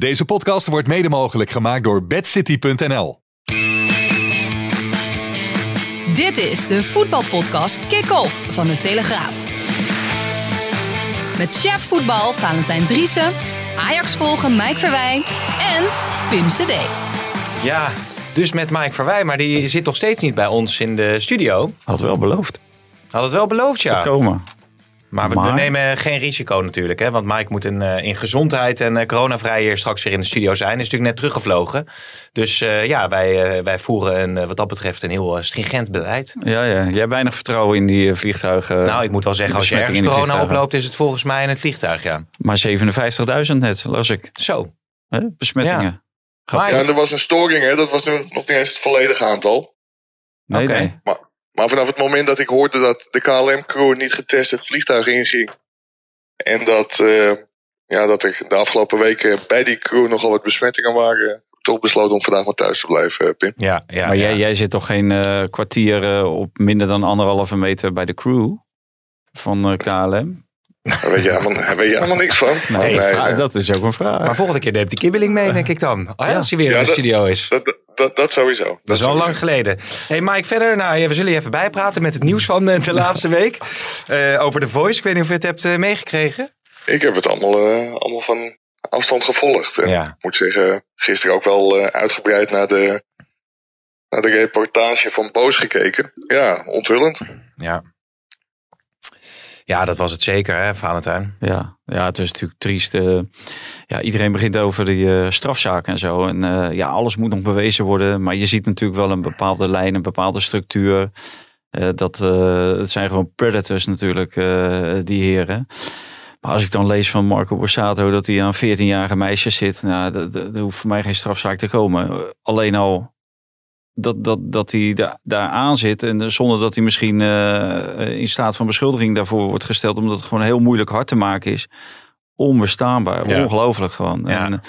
Deze podcast wordt mede mogelijk gemaakt door bedcity.nl. Dit is de voetbalpodcast Kick-Off van de Telegraaf. Met chef voetbal Valentijn Driessen, Ajax volgen Mike Verwijn en Pim CD. Ja, dus met Mike Verwij, maar die zit nog steeds niet bij ons in de studio. Had wel beloofd. Had het wel beloofd, ja. Komen. Maar we, Maar- nemen geen risico natuurlijk. Hè? Want Mike moet in, eh, in gezondheid en eh, coronavrij hier straks weer in de studio zijn. Hij is natuurlijk net teruggevlogen. Dus eh, ja, wij, wij voeren een, wat dat betreft een heel stringent beleid. Ja, ja. Jij hebt weinig vertrouwen in die vliegtuigen. nou, ik moet wel zeggen, als je ergens corona oploopt, is het volgens mij in het vliegtuig, ja. Maar 57.000 net, las ik. Zo. Hè? Besmettingen. Ja, en er was een storing, hè? dat was nu nog niet eens het volledige aantal. Nee, Oké. nee. Maar vanaf het moment dat ik hoorde dat de KLM-crew niet getest het vliegtuig inging. En dat, eh, ja, dat er de afgelopen weken bij die crew nogal wat besmettingen waren. Toch besloten om vandaag maar thuis te blijven, eh, Pim. Ja, ja, maar ja. Jij, jij zit toch geen eh, kwartier op minder dan anderhalve meter bij de crew van eh, KLM? Daar weet je helemaal, weet je helemaal niks van. Nee, Maar dat is ook een vraag. Maar volgende keer neemt die kibbeling mee, denk ik dan. Oh, ja, als hij weer Ja, in de dat- studio is. dat, dat, dat, dat sowieso. Dat is wel sowieso. lang geleden. Hey Mike, verder. Nou, we zullen je even bijpraten met het nieuws van eh, de laatste week. Eh, over de Voice. Ik weet niet of je het hebt eh, meegekregen. Ik heb het allemaal, allemaal van afstand gevolgd. En Ja. ik moet zeggen, gisteren ook wel uitgebreid naar de, naar de reportage van Boos gekeken. Ja, onthullend. Ja. Ja, dat was het zeker, hè, Valentijn? Ja, ja, het is natuurlijk triest. eh. ja, iedereen begint over die eh, strafzaken en zo. En eh, ja, alles moet nog bewezen worden. Maar je ziet natuurlijk wel een bepaalde lijn, een bepaalde structuur. Dat, het zijn gewoon predators natuurlijk, die heren. Maar als ik dan lees van Marco Borsato dat hij aan 14-jarige meisjes zit. Nou, er hoeft voor mij geen strafzaak te komen. Alleen al dat, dat, dat hij da- daar aan zit. En zonder dat hij misschien eh, in staat van beschuldiging daarvoor wordt gesteld. Omdat het gewoon heel moeilijk hard te maken is. Onbestaanbaar. Ja. Ongelooflijk gewoon. Ja. En,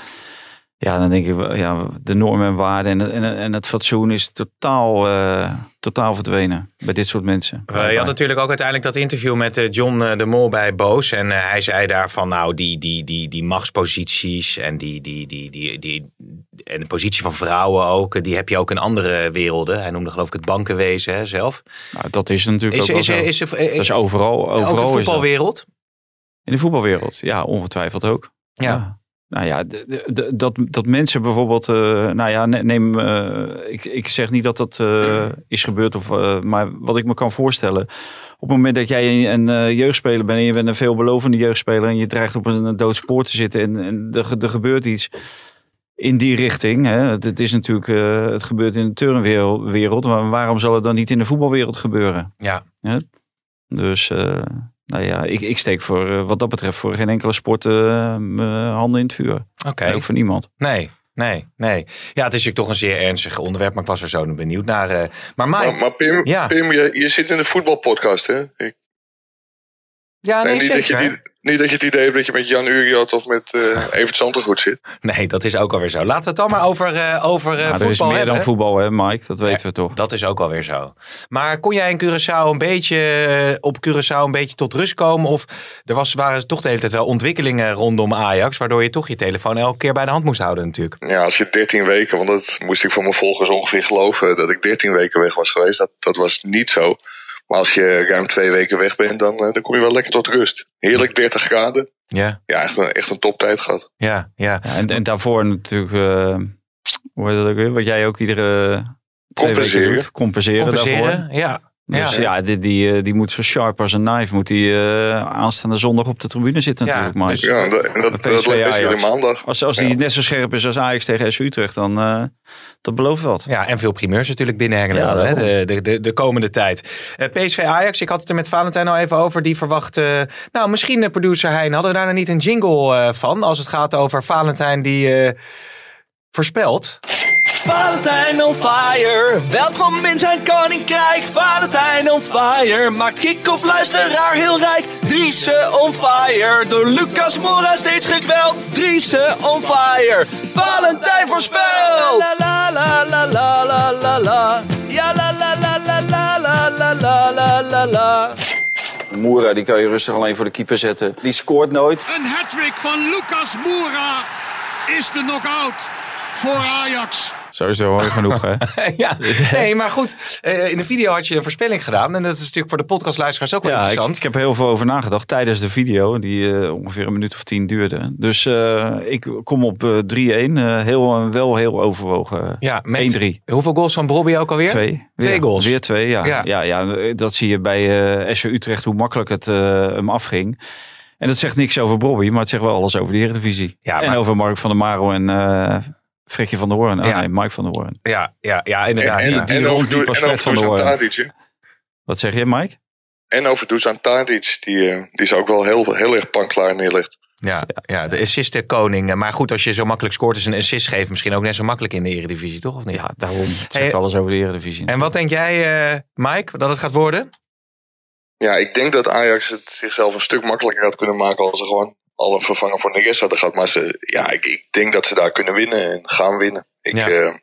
ja, dan denk ik, ja, de normen en waarden en, en, en het fatsoen is totaal, eh, totaal verdwenen bij dit soort mensen. je had natuurlijk ook uiteindelijk dat interview met eh, John eh, de Mol bij Boos. En hij zei daar van, nou, die, die, die, die machtsposities en, die, die, die, die, die, en de positie van vrouwen ook, die heb je ook in andere werelden. Hij noemde geloof ik het bankenwezen hè, zelf. Nou, dat is natuurlijk Is, ook is, wel is, is, is, dat is overal, ook overal de voetbalwereld? In de voetbalwereld, ja, ongetwijfeld ook. Ja. Nou ja, d- d- d- dat, dat mensen bijvoorbeeld, eh, nou ja, ne- neem, eh, ik, ik zeg niet dat dat eh, is gebeurd, of, maar wat ik me kan voorstellen, op het moment dat jij een eh, jeugdspeler bent en je bent een veelbelovende jeugdspeler en je dreigt op een, dood spoor te zitten en, en er, er gebeurt iets in die richting. Hè. Het, het is natuurlijk, het gebeurt in de turnwereld, maar waarom zal het dan niet in de voetbalwereld gebeuren? Ja. Dus uh, nou ja, ik, ik steek voor uh, wat dat betreft voor geen enkele sport uh, mijn handen in het vuur. Oké. Okay. Ook voor niemand. Nee, nee, nee. Ja, het is natuurlijk toch een zeer ernstig onderwerp, maar ik was er zo benieuwd naar. Uh, maar, Mike, maar, maar Pim, ja. Pim je, je zit in de voetbalpodcast, hè? Ik, ja, nee, niet, zeker. Dat je die, niet dat je het idee hebt dat je met Jan Uriot of met uh, Evert Santergoed zit. Nee, dat is ook alweer zo. Laten we het dan maar over, uh, over uh, nou, voetbal Er is meer hebben. dan voetbal, hè Mike? Dat weten ja, we toch. Dat is ook alweer zo. Maar kon jij in Curaçao een beetje eh, op Curaçao een beetje tot rust komen? Of er was, waren toch de hele tijd wel ontwikkelingen rondom Ajax, waardoor je toch je telefoon elke keer bij de hand moest houden natuurlijk. Ja, als je 13 weken, want dat moest ik van mijn volgers ongeveer geloven, dat ik 13 weken weg was geweest. Dat, dat was niet zo. Maar als je ruim twee weken weg bent, dan, dan kom je wel lekker tot rust. Heerlijk 30 graden. Ja. Ja, echt een, echt een toptijd gehad. Ja, ja. ja en, en daarvoor natuurlijk, uh, hoe heet dat ook weer? Wat jij ook iedere twee compenseren. weken doet. Compenseren, compenseren daarvoor. Ja. Dus ja, ja die, die, die moet zo sharp als een knife. Moet die uh, aanstaande zondag op de tribune zitten ja, natuurlijk. Maar dus, ja, en dat, dat, dat jullie maandag. Als, als die ja. net zo scherp is als Ajax tegen SU Utrecht, dan uh, dat belooft wat. Ja, en veel primeurs natuurlijk binnenhengelen ja, hè, de, de, de, de, komende tijd. Uh, PSV Ajax, ik had het er met Valentijn al even over. Die verwacht, uh, nou misschien de producer Hein, hadden we daar nou niet een jingle uh, van? Als het gaat over Valentijn die voorspelt. Valentijn on fire, welkom in zijn koninkrijk. Valentijn on fire, maakt kick-off luisteraar heel rijk. Driese on fire, door Lucas Mora steeds gekweld. Driese on fire, Valentijn voorspelt. La la la la la la la la, ja la la la la la la la la la la. Moera, die kan je rustig alleen voor de keeper zetten. Die scoort nooit. Een hattrick van Lucas Moura. is de knockout voor Ajax. Sowieso hoor genoeg, hè? ja, nee, maar goed. eh, in de video had je een voorspelling gedaan. En dat is natuurlijk voor de podcastluisteraars ook wel Ja, ik, interessant. ik heb er heel veel over nagedacht tijdens de video, die eh, ongeveer een minuut of tien duurde. Dus eh, ik kom op eh 3-1. eh, heel, wel heel overwogen. ja, met 1-3. hoeveel goals van Bobby ook alweer? Twee. Twee goals. Weer twee, ja. Ja. Ja. Ja, dat zie je bij SC Utrecht, hoe makkelijk het hem afging. En dat zegt niks over Bobby, maar het zegt wel alles over de Eredivisie. Ja, En over Mark van der Maro en Frekje van der Hoorn. Ah, Ja. nee, Mike van der Hoorn. Ja, ja, ja En, inderdaad. en, ja. die en over, die en over vet van de hè. Wat zeg je, Mike? En over Dusan Tadic. Die, eh, die is ook wel heel, heel erg panklaar neerlegt. Ja, ja, de assist-koning. Maar goed, als je zo makkelijk scoort, is een assist geven misschien ook net zo makkelijk in de Eredivisie, toch? Of niet? Ja, daarom. Het zegt Hey, alles over de Eredivisie. En wat denk jij, eh, Mike, dat het gaat worden? Ja, ik denk dat Ajax het zichzelf een stuk makkelijker had kunnen maken als ze gewoon al een vervanger voor Neres hadden gehad. Maar ze, ja, ik, ik denk dat ze daar kunnen winnen en gaan winnen. Ik, Ja. eh,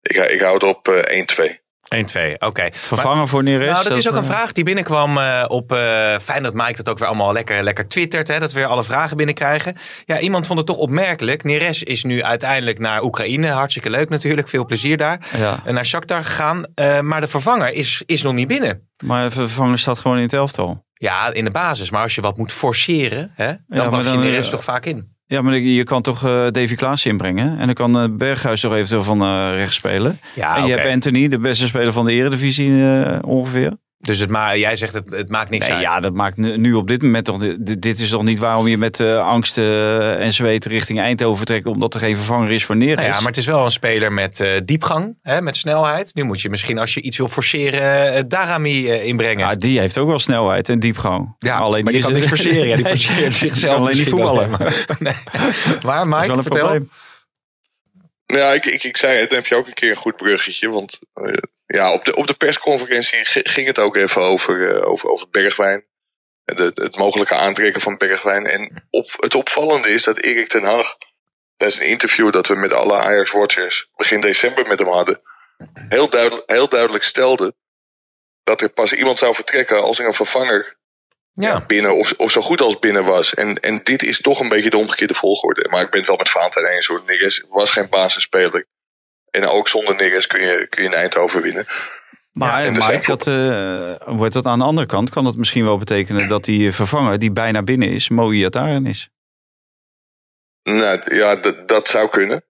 ik, ik hou het op eh 1-2. 1-2, oké. Vervangen voor Neres? Nou, dat is ook een vraag die binnenkwam eh, op. eh, fijn dat Mike dat ook weer allemaal lekker, lekker twittert. Hè, dat we weer alle vragen binnenkrijgen. Ja, iemand vond het toch opmerkelijk. Neres is nu uiteindelijk naar Oekraïne. Hartstikke leuk natuurlijk. Veel plezier daar. Ja, En naar Shakhtar gegaan. Eh, maar de vervanger is, is nog niet binnen. maar de vervanger staat gewoon in het elftal. Ja, in de basis. Maar als je wat moet forceren, hè, dan mag je Neres eh, toch vaak in. Ja, maar je kan toch eh Davy Klaas inbrengen. En dan kan eh, Berghuis toch eventueel van eh rechts spelen. Ja, en je hebt Anthony, de beste speler van de Eredivisie ongeveer. Dus het ma jij zegt het, het maakt niks Nee, uit. ja, dat maakt nu, nu op dit moment toch... Dit, dit is toch niet waarom je met eh, angst eh, en zweet richting Eindhoven vertrekt... omdat er geen vervanger is voor Neres. Nou ja, maar het is wel een speler met eh, diepgang, hè, met snelheid. Nu moet je misschien, als je iets wil forceren, eh, Darami inbrengen. Ja, die heeft ook wel snelheid en diepgang. Ja, alleen maar die kan is- niks forceren. Ja, die Nee, forceert zichzelf kan alleen niet voetballen. maar. Nee. Maar Mike, Dat is wel een vertel. probleem. Nou Ja, ik, ik, ik zei het, dan heb je ook een keer een goed bruggetje. Want eh, ja, op de, op de persconferentie ging het ook even over, eh, over, over Bergwijn. En de, het mogelijke aantrekken van Bergwijn. En op, het opvallende is dat Erik ten Hag, tijdens een interview dat we met alle Ajax-watchers begin december met hem hadden, heel duidelijk, heel duidelijk stelde dat er pas iemand zou vertrekken als er een vervanger Ja. binnen of, of zo goed als binnen was. En, en dit is toch een beetje de omgekeerde volgorde. Maar ik ben het wel met Valentijn eens hoor. Neres was geen basisspeler. En ook zonder Neres kun je, kun je in Eindhoven winnen. Maar Ja, dat, eh, wordt dat aan de andere kant, kan dat misschien wel betekenen dat die vervanger die bijna binnen is, Mo Iataren is. Nou ja, dat zou kunnen.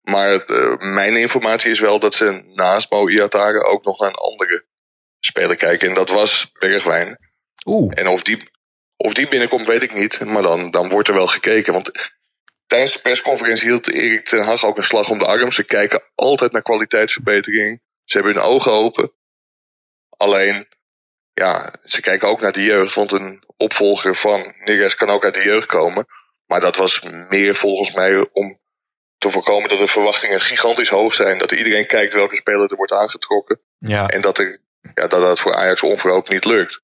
Maar eh, mijn informatie is wel dat ze naast Mo Iatare ook nog naar een andere speler kijken. En dat was Bergwijn. Oeh. En of die, of die binnenkomt, weet ik niet. Maar dan, dan wordt er wel gekeken. Want tijdens de persconferentie hield Erik ten Hag ook een slag om de arm. Ze kijken altijd naar kwaliteitsverbetering. Ze hebben hun ogen open. Alleen, ja, ze kijken ook naar de jeugd. Want een opvolger van Neres kan ook uit de jeugd komen. Maar dat was meer volgens mij om te voorkomen dat de verwachtingen gigantisch hoog zijn. Dat iedereen kijkt welke speler er wordt aangetrokken. Ja. En dat, er, ja, dat dat voor Ajax onverhoopt niet lukt.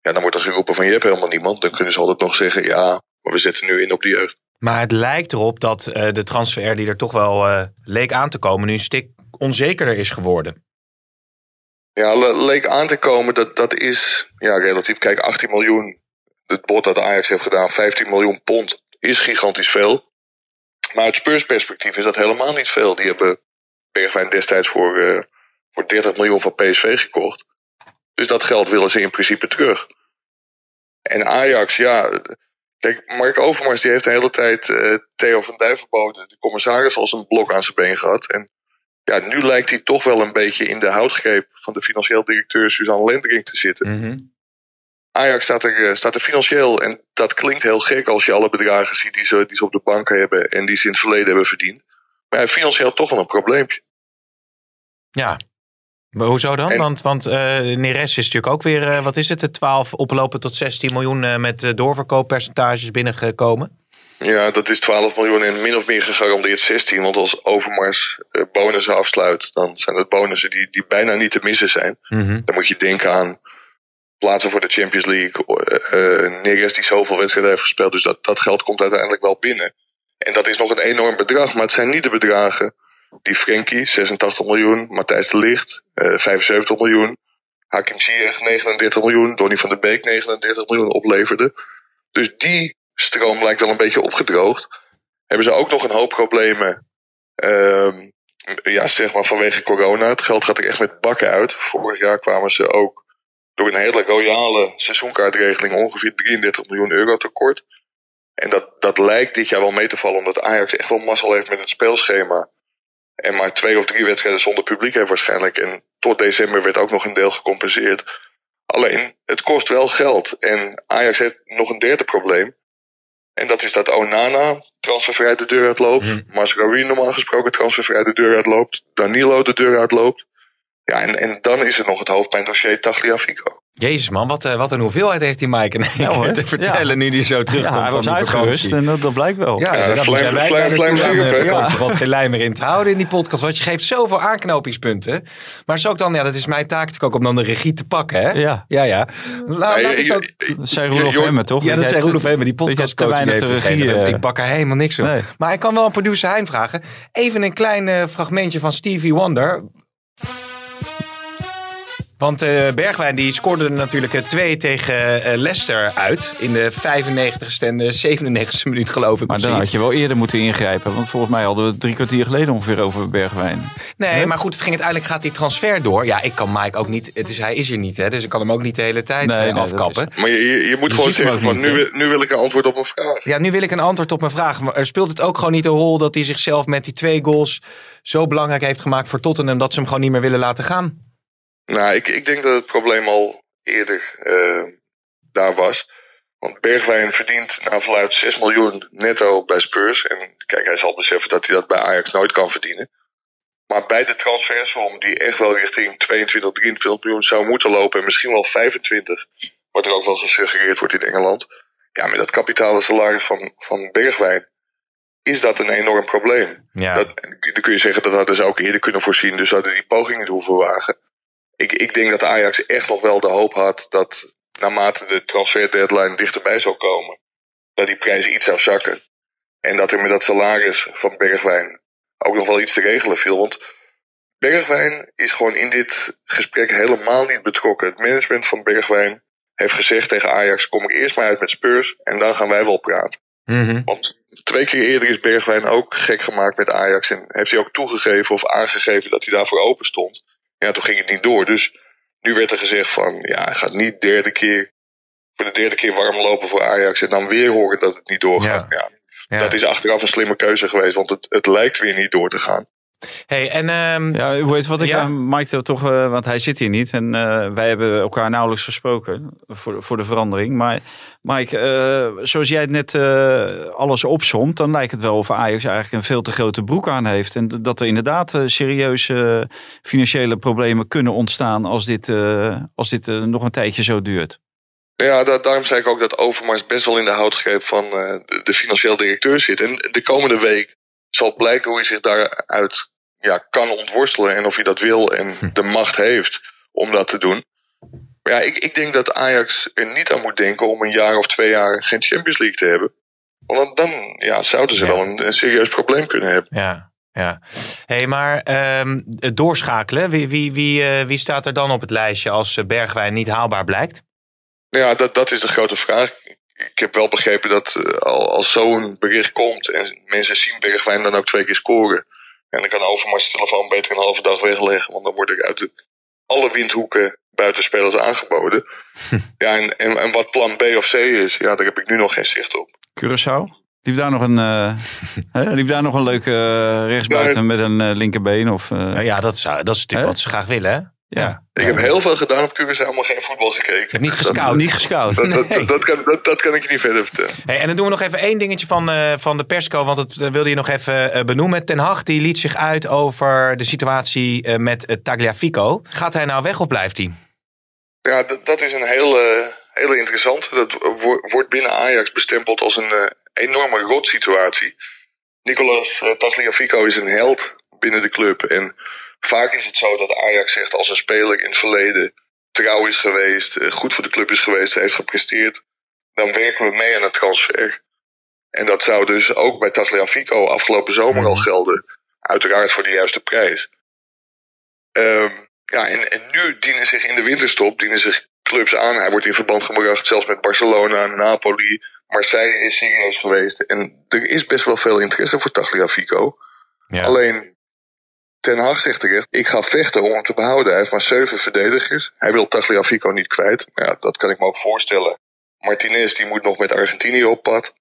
Ja, dan wordt er geroepen van je hebt helemaal niemand. Dan kunnen ze altijd nog zeggen ja, maar we zetten nu in op de jeugd. Maar het lijkt erop dat eh, de transfer die er toch wel eh, leek aan te komen, nu een stuk onzekerder is geworden. Ja, le- leek aan te komen dat dat is ja, relatief. Kijk, 18 miljoen. Het bod dat Ajax heeft gedaan, 15 miljoen pond, is gigantisch veel. Maar uit Spurs perspectief is dat helemaal niet veel. Die hebben Bergwijn destijds voor, eh, voor 30 miljoen van PSV gekocht. Dus dat geld willen ze in principe terug. En Ajax, ja. Kijk, Mark Overmars die heeft de hele tijd eh, Theo van Dijvenbode, de commissaris, als een blok aan zijn been gehad. En ja, nu lijkt hij toch wel een beetje in de houtgreep van de financieel directeur Suzanne Lendering te zitten. Mhm. Ajax staat er, eh, staat er financieel, en dat klinkt heel gek als je alle bedragen ziet die ze, die ze op de bank hebben en die ze in het verleden hebben verdiend. Maar financieel toch wel een probleempje. Ja. Maar Hoezo dan? En- Want, want eh, Neres is natuurlijk ook weer, eh, wat is het, de 12 oplopen tot 16 miljoen eh, met doorverkooppercentages binnengekomen. Ja, dat is 12 miljoen en min of meer gegarandeerd 16. Want als Overmars bonussen afsluit, dan zijn dat bonussen die, die bijna niet te missen zijn. Mhm. Dan moet je denken aan plaatsen voor de Champions League. eh, Neres die zoveel wedstrijden heeft gespeeld. Dus dat, dat geld komt uiteindelijk wel binnen. En dat is nog een enorm bedrag. Maar het zijn niet de bedragen die Frenkie, 86 miljoen. Matthijs de Ligt, eh 75 miljoen. Hakim Ziyech, 39 miljoen. Donny van der Beek, 39 miljoen opleverde. Dus die stroom lijkt wel een beetje opgedroogd. hebben ze ook nog een hoop problemen. Ehm, ja, zeg maar vanwege corona. Het geld gaat er echt met bakken uit. Vorig jaar kwamen ze ook door een hele royale seizoenkaartregeling ongeveer 33 miljoen euro tekort. En dat, dat lijkt dit jaar wel mee te vallen, omdat Ajax echt wel mazzel heeft met het speelschema. En maar twee of drie wedstrijden zonder publiek heeft waarschijnlijk. En tot december werd ook nog een deel gecompenseerd. Alleen, het kost wel geld. En Ajax heeft nog een derde probleem. En dat is dat Onana transfervrij de deur uitloopt. Masraoui normaal gesproken transfervrij de deur uitloopt. Danilo de deur uitloopt. Ja, en, en dan is er nog het hoofdpijndossier Tagliafico. Jezus man, wat, eh, wat een hoeveelheid heeft die Mike Ja, hoor. keer te vertellen nu die zo terugkomt Ja, hij was uitgerust en dat, dat blijkt wel. Ja, zijn wij. Er valt geen lijn meer in te houden in die podcast, want je geeft zoveel aanknopingspunten. Maar zo ook dan, ja, dat is mijn taak natuurlijk ook om dan de regie te pakken, hè? Ja. ja. ja. Nou, Ja, laat je- ik ook- Dat zei Roelof. Hemmen, toch? ja, dat zei Roelof Hemmen, die dat jij podcast te weinig de regie... eh, Ik bak er helemaal niks van. Nee. Maar ik kan wel een producer Hein vragen. Even een klein eh, fragmentje van Stevie Wonder. Want eh, Bergwijn die scoorde natuurlijk eh, twee tegen eh, Leicester uit. In de 95ste en de 97ste minuut geloof ik. Maar dan had je wel eerder moeten ingrijpen. Want volgens mij hadden we het drie kwartier geleden ongeveer over Bergwijn. Nee, maar goed, het ging uiteindelijk gaat die transfer door. Ja, ik kan Mike ook niet. Het is, hij is hier niet, hè, dus ik kan hem ook niet de hele tijd Nee, eh, nee, afkappen. Maar je, je, je moet Je gewoon zeggen van niet, nu, nu wil ik een antwoord op een vraag. Ja, nu wil ik een antwoord op mijn vraag. Maar er speelt het ook gewoon niet een rol dat hij zichzelf met die twee goals zo belangrijk heeft gemaakt voor Tottenham dat ze hem gewoon niet meer willen laten gaan? Nou, ik, ik denk dat het probleem al eerder eh, daar was. Want Bergwijn verdient naar verluidt 6 miljoen netto bij Spurs. En kijk, hij zal beseffen dat hij dat bij Ajax nooit kan verdienen. Maar bij de transfersom, die echt wel richting 22, 23 miljoen zou moeten lopen, en misschien wel 25, wat er ook wel gesuggereerd wordt in Engeland. Ja, met dat kapitale salaris van, van Bergwijn is dat een enorm probleem. Ja. Dat, dan kun je zeggen dat hadden ze ook eerder kunnen voorzien, dus hadden die poging niet hoeven wagen. Ik, ik denk dat Ajax echt nog wel de hoop had dat naarmate de transfer deadline dichterbij zou komen, dat die prijs iets zou zakken. En dat er met dat salaris van Bergwijn ook nog wel iets te regelen viel. Want Bergwijn is gewoon in dit gesprek helemaal niet betrokken. Het management van Bergwijn heeft gezegd tegen Ajax: kom ik eerst maar uit met Spurs en dan gaan wij wel praten. Mhm. Want twee keer eerder is Bergwijn ook gek gemaakt met Ajax. En heeft hij ook toegegeven of aangegeven dat hij daarvoor open stond. Ja, toen ging het niet door. Dus nu werd er gezegd van, ja, hij gaat niet derde keer, voor de derde keer warm lopen voor Ajax. En dan weer horen dat het niet doorgaat. Ja. Ja. Dat is achteraf een slimme keuze geweest, want het, het lijkt weer niet door te gaan. Hey, en ehm, Ja, hoe heet wat ik Ja. aan Mike toch, eh, want hij zit hier niet en eh, wij hebben elkaar nauwelijks gesproken voor, voor de verandering. Maar Mike, eh, zoals jij het net eh, alles opsomt, dan lijkt het wel of Ajax eigenlijk een veel te grote broek aan heeft. En dat er inderdaad eh, serieuze financiële problemen kunnen ontstaan als dit, eh, als dit nog een tijdje zo duurt. Ja, da- daarom zei ik ook dat Overmars best wel in de houtgreep van eh, de, de financieel directeur zit. En de komende week zal blijken hoe hij zich daaruit ja, kan ontworstelen. En of hij dat wil en de macht heeft om dat te doen. Maar ja, ik, ik denk dat Ajax er niet aan moet denken om een jaar of twee jaar geen Champions League te hebben. Want dan ja, zouden ze Ja. wel een, een serieus probleem kunnen hebben. ja, ja. Hey, maar ehm, het doorschakelen, wie, wie, wie, eh, wie staat er dan op het lijstje als Bergwijn niet haalbaar blijkt? Nou Ja, dat, dat is de grote vraag. Ik heb wel begrepen dat al, als zo'n bericht komt en mensen zien Bergwijn dan ook twee keer scoren. En dan kan Overmars telefoon beter een halve dag wegleggen. Want dan wordt er uit de, alle windhoeken buitenspelers aangeboden. ja, en, en, en wat plan B of C is, ja, daar heb ik nu nog geen zicht op. Curaçao? Liep daar nog een, eh, hè, liep daar nog een leuke eh, rechtsbuiten met een eh, linkerbeen? Of, Nou ja, dat, zou, dat is natuurlijk wat ze graag willen, hè? Ja. Ik heb heel veel gedaan op Curaçao, maar geen voetbal gekeken. Je hebt niet Dat- gescout. Niet gescout. Dat, dat, Nee. dat, dat kan, dat, dat kan ik je niet verder vertellen. Hey, en dan doen we nog even één dingetje van, eh, van de persco, want dat eh, wilde je nog even eh, benoemen. Ten Hag die liet zich uit over de situatie eh, met Tagliafico. Gaat hij nou weg of blijft hij? Ja, dat, dat is een hele, hele interessante. Dat wo- wordt binnen Ajax bestempeld als een enorme rotsituatie. Nicolas uh, Tagliafico is een held binnen de club. En vaak is het zo dat Ajax zegt als een speler in het verleden trouw is geweest, eh, goed voor de club is geweest, heeft gepresteerd, dan werken we mee aan het transfer. En dat zou dus ook bij Tagliafico afgelopen zomer al gelden. Uiteraard voor de juiste prijs. Ehm, ja, en, en nu dienen zich in de winterstop dienen zich clubs aan. Hij wordt in verband gebracht zelfs met Barcelona, Napoli, Marseille is serieus geweest. En er is best wel veel interesse voor Tagliafico. Ja. Alleen, Ten Hag zegt terecht, ik ga vechten om hem te behouden. Hij heeft maar zeven verdedigers. Hij wil Tagliafico niet kwijt. Ja, dat kan ik me ook voorstellen. Martinez die moet nog met Argentinië op pad.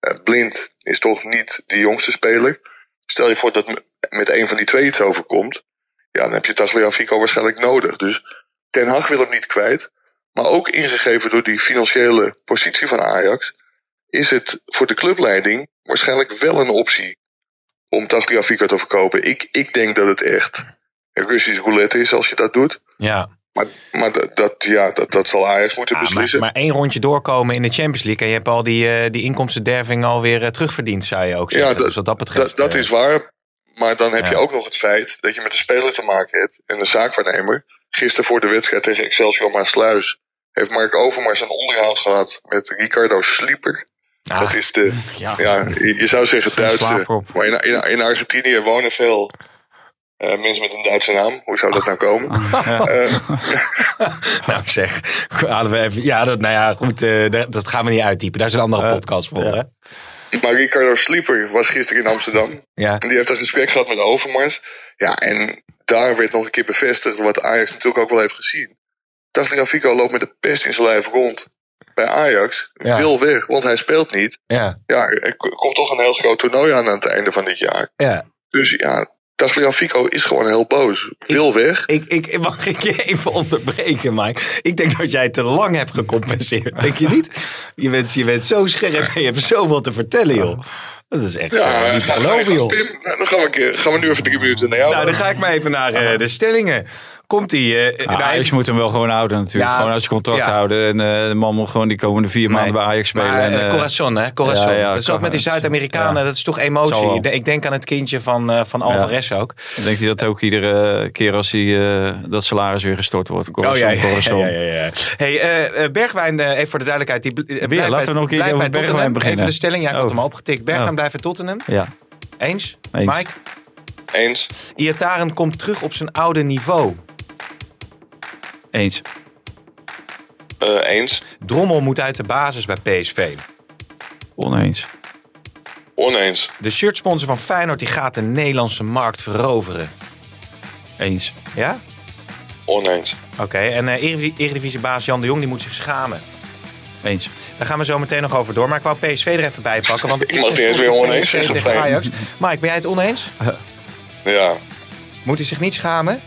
Eh, Blind is toch niet de jongste speler. Stel je voor dat met een van die twee iets overkomt. Ja, dan heb je Tagliafico waarschijnlijk nodig. Dus Ten Hag wil hem niet kwijt. Maar ook ingegeven door die financiële positie van Ajax... is het voor de clubleiding waarschijnlijk wel een optie... om Tagliafico te verkopen. Ik, ik denk dat het echt Russisch roulette is als je dat doet. ja. Maar, maar dat, dat, ja, dat, dat zal Ajax moeten Ah, maar, beslissen. maar één rondje doorkomen in de Champions League. En je hebt al die, eh, die inkomstenderving alweer eh, terugverdiend, zou je ook Ja, zeggen. dat- dus wat dat betreft. Dat, dat eh, is waar. Maar dan heb Ja. je ook nog het feit dat je met een speler te maken hebt en een zaakwaarnemer. Gisteren voor de wedstrijd tegen Excelsior Maasluis heeft Mark Overmars een onderhoud gehad met Ricardo Slieper. Ah, Dat is de, Ja, ja, je, je zou zeggen Duitse. Maar in, in, in Argentinië wonen veel eh, mensen met een Duitse naam. Hoe zou dat nou komen? Ja. Eh, nou zeg, halen we even. Ja, dat, nou ja, goed. eh, dat, dat gaan we niet uittypen. Daar is een andere podcast voor. ja. Hè? maar Ricardo Slieper was gisteren in Amsterdam. Ja. En die heeft een gesprek gehad met Overmars. Ja, en daar werd nog een keer bevestigd wat Ajax natuurlijk ook wel heeft gezien. Tagliafico loopt met de pest in zijn lijf rond bij Ajax. Ja. Wil weg, want hij speelt niet. Ja. Ja, er komt toch een heel groot toernooi aan aan het einde van dit jaar. ja. Dus ja, Tagliafico is gewoon heel boos. Wil weg. Ik, ik, mag ik je even onderbreken, Mike? Ik denk dat jij te lang hebt gecompenseerd. Denk je niet? Je bent, je bent zo scherp en je hebt zoveel te vertellen, joh. Dat is echt Ja, eh, niet te geloven, joh. Pim, nou, dan gaan we, een keer, gaan we nu even drie minuten naar jou. Nou, dan ga ik maar even naar eh, de stellingen. Komt eh Ja, nou, Ajax moet hem wel gewoon houden natuurlijk. Ja, gewoon als contract ja. houden. En eh, de man moet gewoon die komende vier maanden bij Ajax spelen. Maar en, eh, eh, Corazon, hè? Corazon. ja, ja, dat is ook met die Zuid-Amerikanen. ja. Dat is toch emotie. Ik denk- aan het kindje van, eh, van Alvarez ook. Dan denkt hij dat ook iedere keer als hij eh, dat salaris weer gestort wordt. Corazon, oh ja, ja, Corazon. ja, ja, ja. Hey, Bergwijn, eh, even voor de duidelijkheid. Die, bl- blijft laten we nog een keer blijft over bij Bergwijn Tottenham. beginnen. Even de stelling. Ja, ik had Oh. hem al opgetikt. Bergwijn Oh. blijft bij Tottenham. Ja, Eens? eens. Mike? Eens. Iataren komt terug op zijn oude niveau. Eens. Eh, eens. Drommel moet uit de basis bij PSV. Oneens. Oneens. De shirtsponsor van Feyenoord die gaat de Nederlandse markt veroveren. Eens. Ja? Oneens. Oké, en eh Eredivisie- Eredivisiebaas Jan de Jong die moet zich schamen. Eens. Daar gaan we zo meteen nog over door. Maar ik wou PSV er even bij pakken. Want het Ik is mag niet tenslotte eens weer oneens zeggen. Ajax. Mike, ben jij het oneens? Ja. Moet hij zich niet schamen?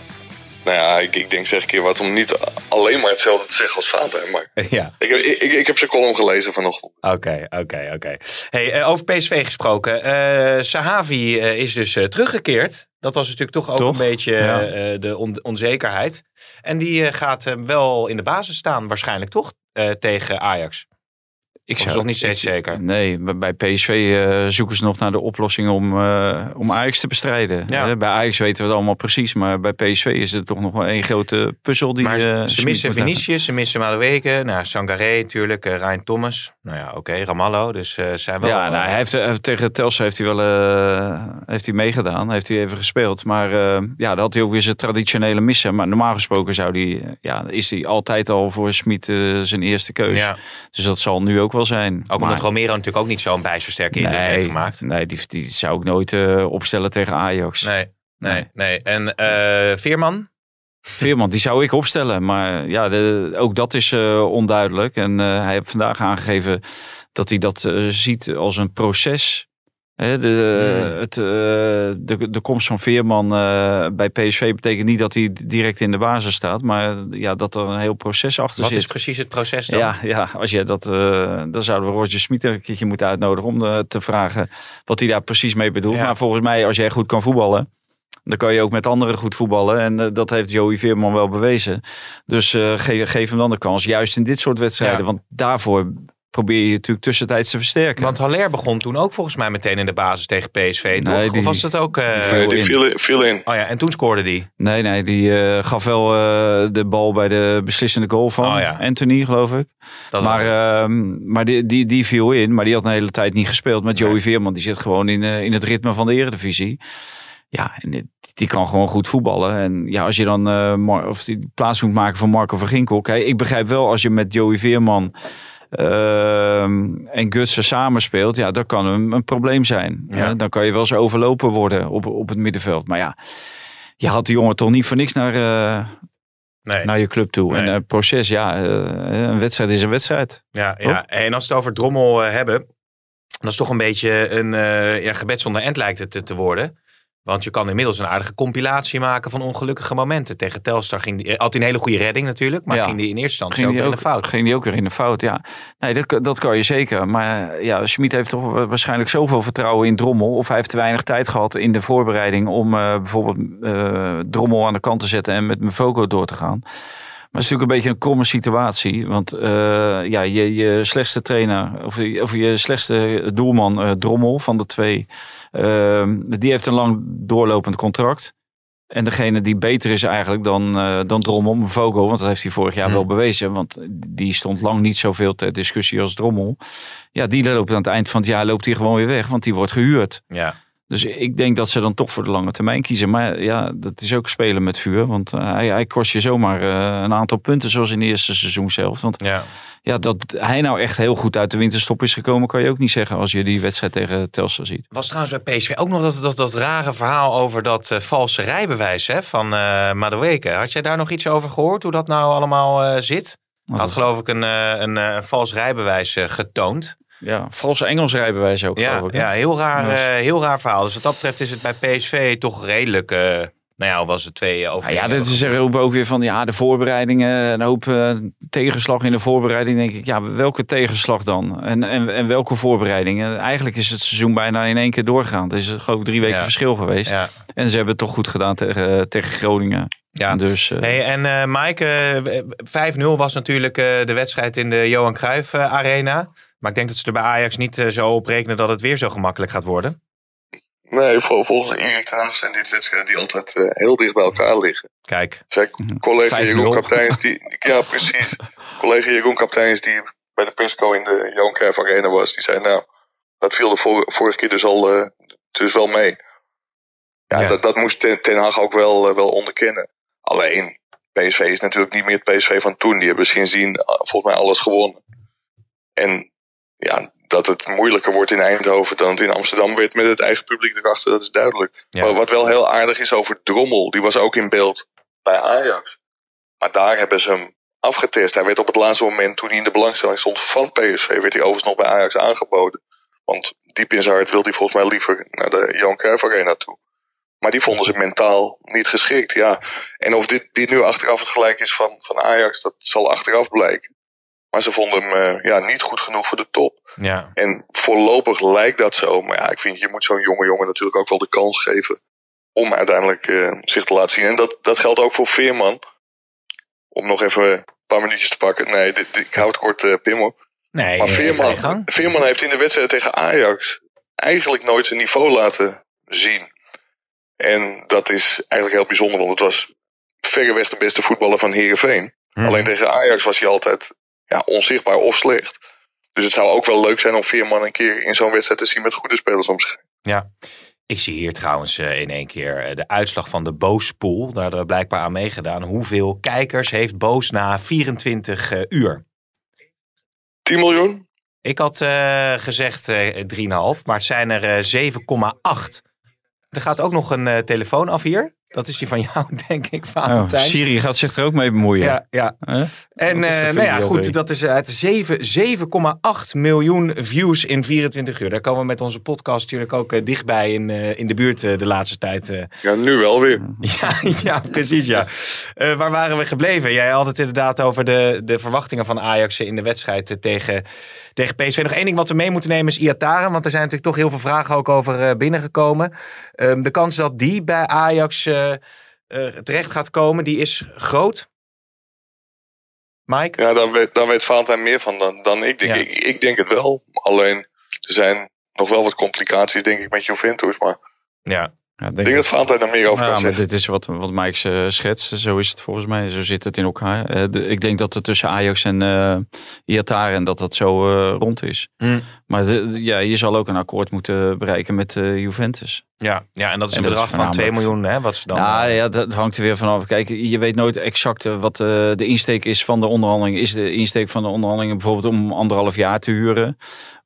Nou ja, ik, ik denk zeg een keer wat om niet alleen maar hetzelfde te zeggen als Vader. Maar ja. ik, heb- ik, ik, heb zijn column gelezen vanochtend. Oké, oké, oké. Hey, eh, over PSV gesproken. eh Sahavi eh, is dus eh, teruggekeerd. Dat was natuurlijk toch ook Toch? een beetje Ja. eh, de on- onzekerheid. En die eh, gaat wel in de basis staan, waarschijnlijk toch? eh, tegen Ajax. Ik is nog niet steeds zeker? Nee, bij- PSV eh, zoeken ze nog naar de oplossing om, eh, om Ajax te bestrijden. Ja. Bij Ajax weten we het allemaal precies, maar bij PSV is het toch nog wel één grote puzzel die Maar eh, ze missen. Vinicius, ze missen Madueke, nou, Sangaré natuurlijk, Ryan Thomas. Nou ja, oké, Ramallo. Dus zijn wel... Ja, nou, hij heeft, tegen Telstra heeft hij wel heeft hij meegedaan. Heeft hij even gespeeld. Maar ja, dan had hij ook weer zijn traditionele missen. Maar normaal gesproken zou die, ja, is hij altijd al voor Smit zijn eerste keus. ja. Dus dat zal nu ook wel zijn. Ook omdat Maar- Romero natuurlijk ook niet zo'n bijsterke indruk heeft gemaakt. Nee, die, die zou ik nooit eh, opstellen tegen Ajax. Nee, nee, nee. En eh, Veerman? Veerman, die zou ik opstellen. Maar ja, de, ook dat is eh, onduidelijk. En hij heeft vandaag aangegeven dat hij dat ziet als een proces. De, het, eh, de, de komst van Veerman eh, bij PSV betekent niet dat hij direct in de basis staat. Maar ja, dat er een heel proces achter Wat zit. is precies het proces dan? Ja, ja, als je dat, eh, dan zouden we Roger Smit een keertje moeten uitnodigen om te vragen wat hij daar precies mee bedoelt. Ja. Maar volgens mij, als jij goed kan voetballen, dan kan je ook met anderen goed voetballen. En dat heeft Joey Veerman wel bewezen. Dus ge- geef hem dan de kans, juist in dit soort wedstrijden. Ja. Want daarvoor probeer je natuurlijk tussentijds te versterken. Want Haller begon toen ook volgens mij meteen in de basis tegen PSV, toch? Nee, die- Of was dat ook... eh, Veel die in. viel, in- viel in. Oh ja, en toen scoorde die. Nee, nee, die eh, gaf wel eh, de bal bij de beslissende goal van Oh ja. Anthony, geloof ik. Dat maar ehm, maar die, die, die viel in, maar die had een hele tijd niet gespeeld. Met Joey Nee. Veerman, die zit gewoon in, eh, in het ritme van de eredivisie. Ja, en die, die kan gewoon goed voetballen. En ja, als je dan eh, of die plaats moet maken voor Marco van Ginkel. Kijk, ik begrijp wel als je met Joey Veerman ehm, en Gutsen samenspeelt, ja, dat kan een, een probleem zijn. Ja. Ja, dan kan je wel eens overlopen worden op, op het middenveld. Maar ja, je had die jongen toch niet voor niks naar, eh, Nee. naar je club toe. Nee. En het proces, ja, eh, een wedstrijd is een wedstrijd. Ja, ja, en als we het over Drommel eh, hebben, dat is toch een beetje een eh, ja, gebed zonder end lijkt het te, te worden. Want je kan inmiddels een aardige compilatie maken van ongelukkige momenten. Tegen Telstar ging die, had hij een hele goede redding natuurlijk, maar Ja. ging die in eerste instantie Ging ook weer in de fout. ging die ook weer in de fout, ja. Nee, dat, dat kan je zeker. Maar eh, ja, Schmid heeft toch wa- waarschijnlijk zoveel vertrouwen in Drommel. Of hij heeft te weinig tijd gehad in de voorbereiding om eh, bijvoorbeeld eh, Drommel aan de kant te zetten en met Mvogo door te gaan. Maar het is natuurlijk een beetje een kromme situatie. Want eh, ja, je, je slechtste trainer, of, je- of je slechtste doelman, eh, Drommel van de twee, eh, die heeft een lang doorlopend contract. En degene die beter is eigenlijk dan, eh dan Drommel, Mvogo, want dat heeft hij vorig jaar Hm. wel bewezen. Want die stond lang niet zoveel ter discussie als Drommel. Ja, die loopt aan het eind van het jaar loopt hij gewoon weer weg, want die wordt gehuurd. Ja. Dus ik denk dat ze dan toch voor de lange termijn kiezen. Maar ja, dat is ook spelen met vuur. Want eh, hij, hij kost je zomaar eh, een aantal punten zoals in de eerste seizoen zelf. Want Ja. ja, dat hij nou echt heel goed uit de winterstop is gekomen, kan je ook niet zeggen als je die wedstrijd tegen Telstar ziet. Was trouwens bij PSV ook nog dat, dat, dat rare verhaal over dat eh, valse rijbewijs hè, van Madueke. Had jij daar nog iets over gehoord, hoe dat nou allemaal eh, zit? Had geloof ik een, een eh, vals rijbewijs getoond. Ja, valse Engels rijbewijs ook, Ja, ik. ja heel, raar, eh, heel raar verhaal. Dus wat dat betreft is het bij PSV toch redelijk... eh, nou ja, was het twee over. Nou ja, dit is er ook weer van ja, de voorbereidingen. Een hoop eh, tegenslag in de voorbereiding. Denk ik, ja, welke tegenslag dan? En, en, en welke voorbereidingen? Eigenlijk is het seizoen bijna in één keer doorgegaan. Er is geloof ik drie weken Ja. verschil geweest. Ja, En ze hebben het toch goed gedaan tegen, tegen Groningen. ja. Dus eh, Hey, en eh Mike, eh, 5-0 was natuurlijk eh, de wedstrijd in de Johan Cruijff eh, Arena. Maar ik denk dat ze er bij Ajax niet eh, zo op rekenen dat het weer zo gemakkelijk gaat worden. Nee, vol- volgens Erik ten Hag zijn dit wedstrijden die altijd eh, heel dicht bij elkaar liggen. Kijk, Zei collega 5-0. Jeroen Kapteins, die, ja precies. collega Jeroen Kapteins die bij de persco in de Johan Cruijff Arena was, die zei nou, dat viel de vor- vorige keer dus al eh, dus wel mee. Ja, Ja. Dat, dat moest ten, ten Hag ook wel, wel onderkennen. Alleen, PSV is natuurlijk niet meer het PSV van toen. Die hebben sindsdien volgens mij alles gewonnen. En ja, dat het moeilijker wordt in Eindhoven dan het in Amsterdam werd met het eigen publiek erachter, dat is duidelijk. Ja. Maar wat wel heel aardig is over Drommel, die was ook in beeld bij Ajax. Maar daar hebben ze hem afgetest. Hij werd op het laatste moment, toen hij in de belangstelling stond van PSV, werd hij overigens nog bij Ajax aangeboden. Want diep in zijn hart wilde hij volgens mij liever naar de Johan Cruijff Arena toe. Maar die vonden ze mentaal niet geschikt. Ja. En of dit, dit nu achteraf het gelijk is van, van Ajax, dat zal achteraf blijken. Maar ze vonden hem eh, ja, niet goed genoeg voor de top. ja. En voorlopig lijkt dat zo. Maar ja, ik vind je moet zo'n jonge jongen natuurlijk ook wel de kans geven om uiteindelijk eh, zich te laten zien. En dat, dat geldt ook voor Veerman. Om nog even een paar minuutjes te pakken. Nee, dit, dit- ik hou het kort, eh Pim hoor. Nee, Maar Veerman. Veerman heeft in de wedstrijd tegen Ajax eigenlijk nooit zijn niveau laten zien. En dat is eigenlijk heel bijzonder, want het was verreweg de beste voetballer van Heerenveen. Hm. Alleen tegen Ajax was hij altijd ja, onzichtbaar of slecht. Dus het zou ook wel leuk zijn om Veerman een keer in zo'n wedstrijd te zien met goede spelers om zich. Ja. Ik zie hier trouwens eh, in één keer eh, de uitslag van de Boospool. Daar hebben we blijkbaar aan meegedaan. Hoeveel kijkers heeft Boos na 24 eh, uur? 10 miljoen? Ik had eh, gezegd eh 3,5, maar het zijn er eh, 7,8. Er gaat ook nog een telefoon af hier. Dat is die van jou, denk ik, oh, Valentijn. Siri gaat zich er ook mee bemoeien. ja, ja. En eh, nou ja, goed, dat is uit 7 7,8 miljoen views in 24 uur. Daar komen we met onze podcast natuurlijk ook eh, dichtbij in, eh, in de buurt eh, de laatste tijd. eh. Ja, nu wel weer. Ja, ja precies ja. Eh, waar waren we gebleven? Jij had het inderdaad over de, de verwachtingen van Ajax in de wedstrijd eh, tegen, tegen PSV. Nog één ding wat we mee moeten nemen is Iataren. Want er zijn natuurlijk toch heel veel vragen ook over eh, binnengekomen. Ehm, de kans dat die bij Ajax eh, eh, terecht gaat komen, die is groot. Mike? Ja, daar weet, daar weet Valentijn meer van dan, dan ik denk. Ja. Ik, ik denk het wel. Alleen, er zijn nog wel wat complicaties, denk ik, met Juventus. Maar Ja. Ja, Ik denk dat Valentijn daar meer over Ja, kan maar zeggen. dit is wat, wat Mike eh, schetst. Zo is het volgens mij. Zo zit het in elkaar. Eh, de- ik denk dat het tussen Ajax en eh Iataren dat dat zo eh, rond is. Hm. Maar de- ja, je zal ook een akkoord moeten bereiken met eh, Juventus. Ja, ja, en dat is En een is bedrag van 2 voornamelijk- miljoen, hè, wat ze dan... ja, ja, dat hangt er weer vanaf. Kijk, je weet nooit exact wat eh, de insteek is van de onderhandeling. Is de insteek van de onderhandelingen bijvoorbeeld om anderhalf jaar te huren?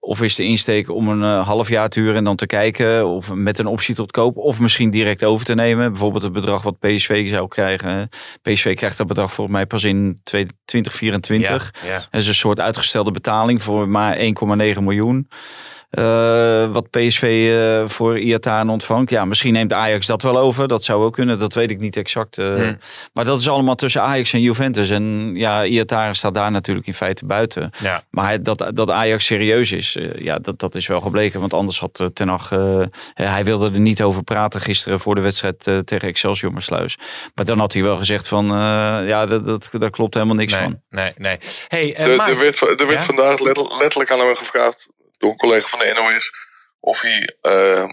Of is de insteek om een eh, half jaar te huren en dan te kijken? Of met een optie tot koop? Of misschien direct over te nemen? Bijvoorbeeld het bedrag wat PSV zou krijgen. PSV krijgt dat bedrag volgens mij pas in 2024. Ja, ja. Dat is een soort uitgestelde betaling voor maar 1,9 miljoen. Eh, wat PSV eh, voor Iataren ontvangt. Ja, misschien neemt Ajax dat wel over. Dat zou ook kunnen. Dat weet ik niet exact. eh. Hmm. Maar dat is allemaal tussen Ajax en Juventus. En ja, Iataren staat daar natuurlijk in feite buiten. Ja. Maar dat, dat Ajax serieus is, eh, ja, dat, dat is wel gebleken. Want anders had Ten Hag, eh, hij wilde er niet over praten gisteren voor de wedstrijd eh, tegen Excelsior Maassluis. Maar dan had hij wel gezegd van, eh, ja, dat, dat, daar klopt helemaal niks Nee, van. nee, nee. Hey, Er, Mike, er werd, er werd Ja? vandaag letterlijk, letterlijk aan hem gevraagd door een collega van de NOS of hij, eh,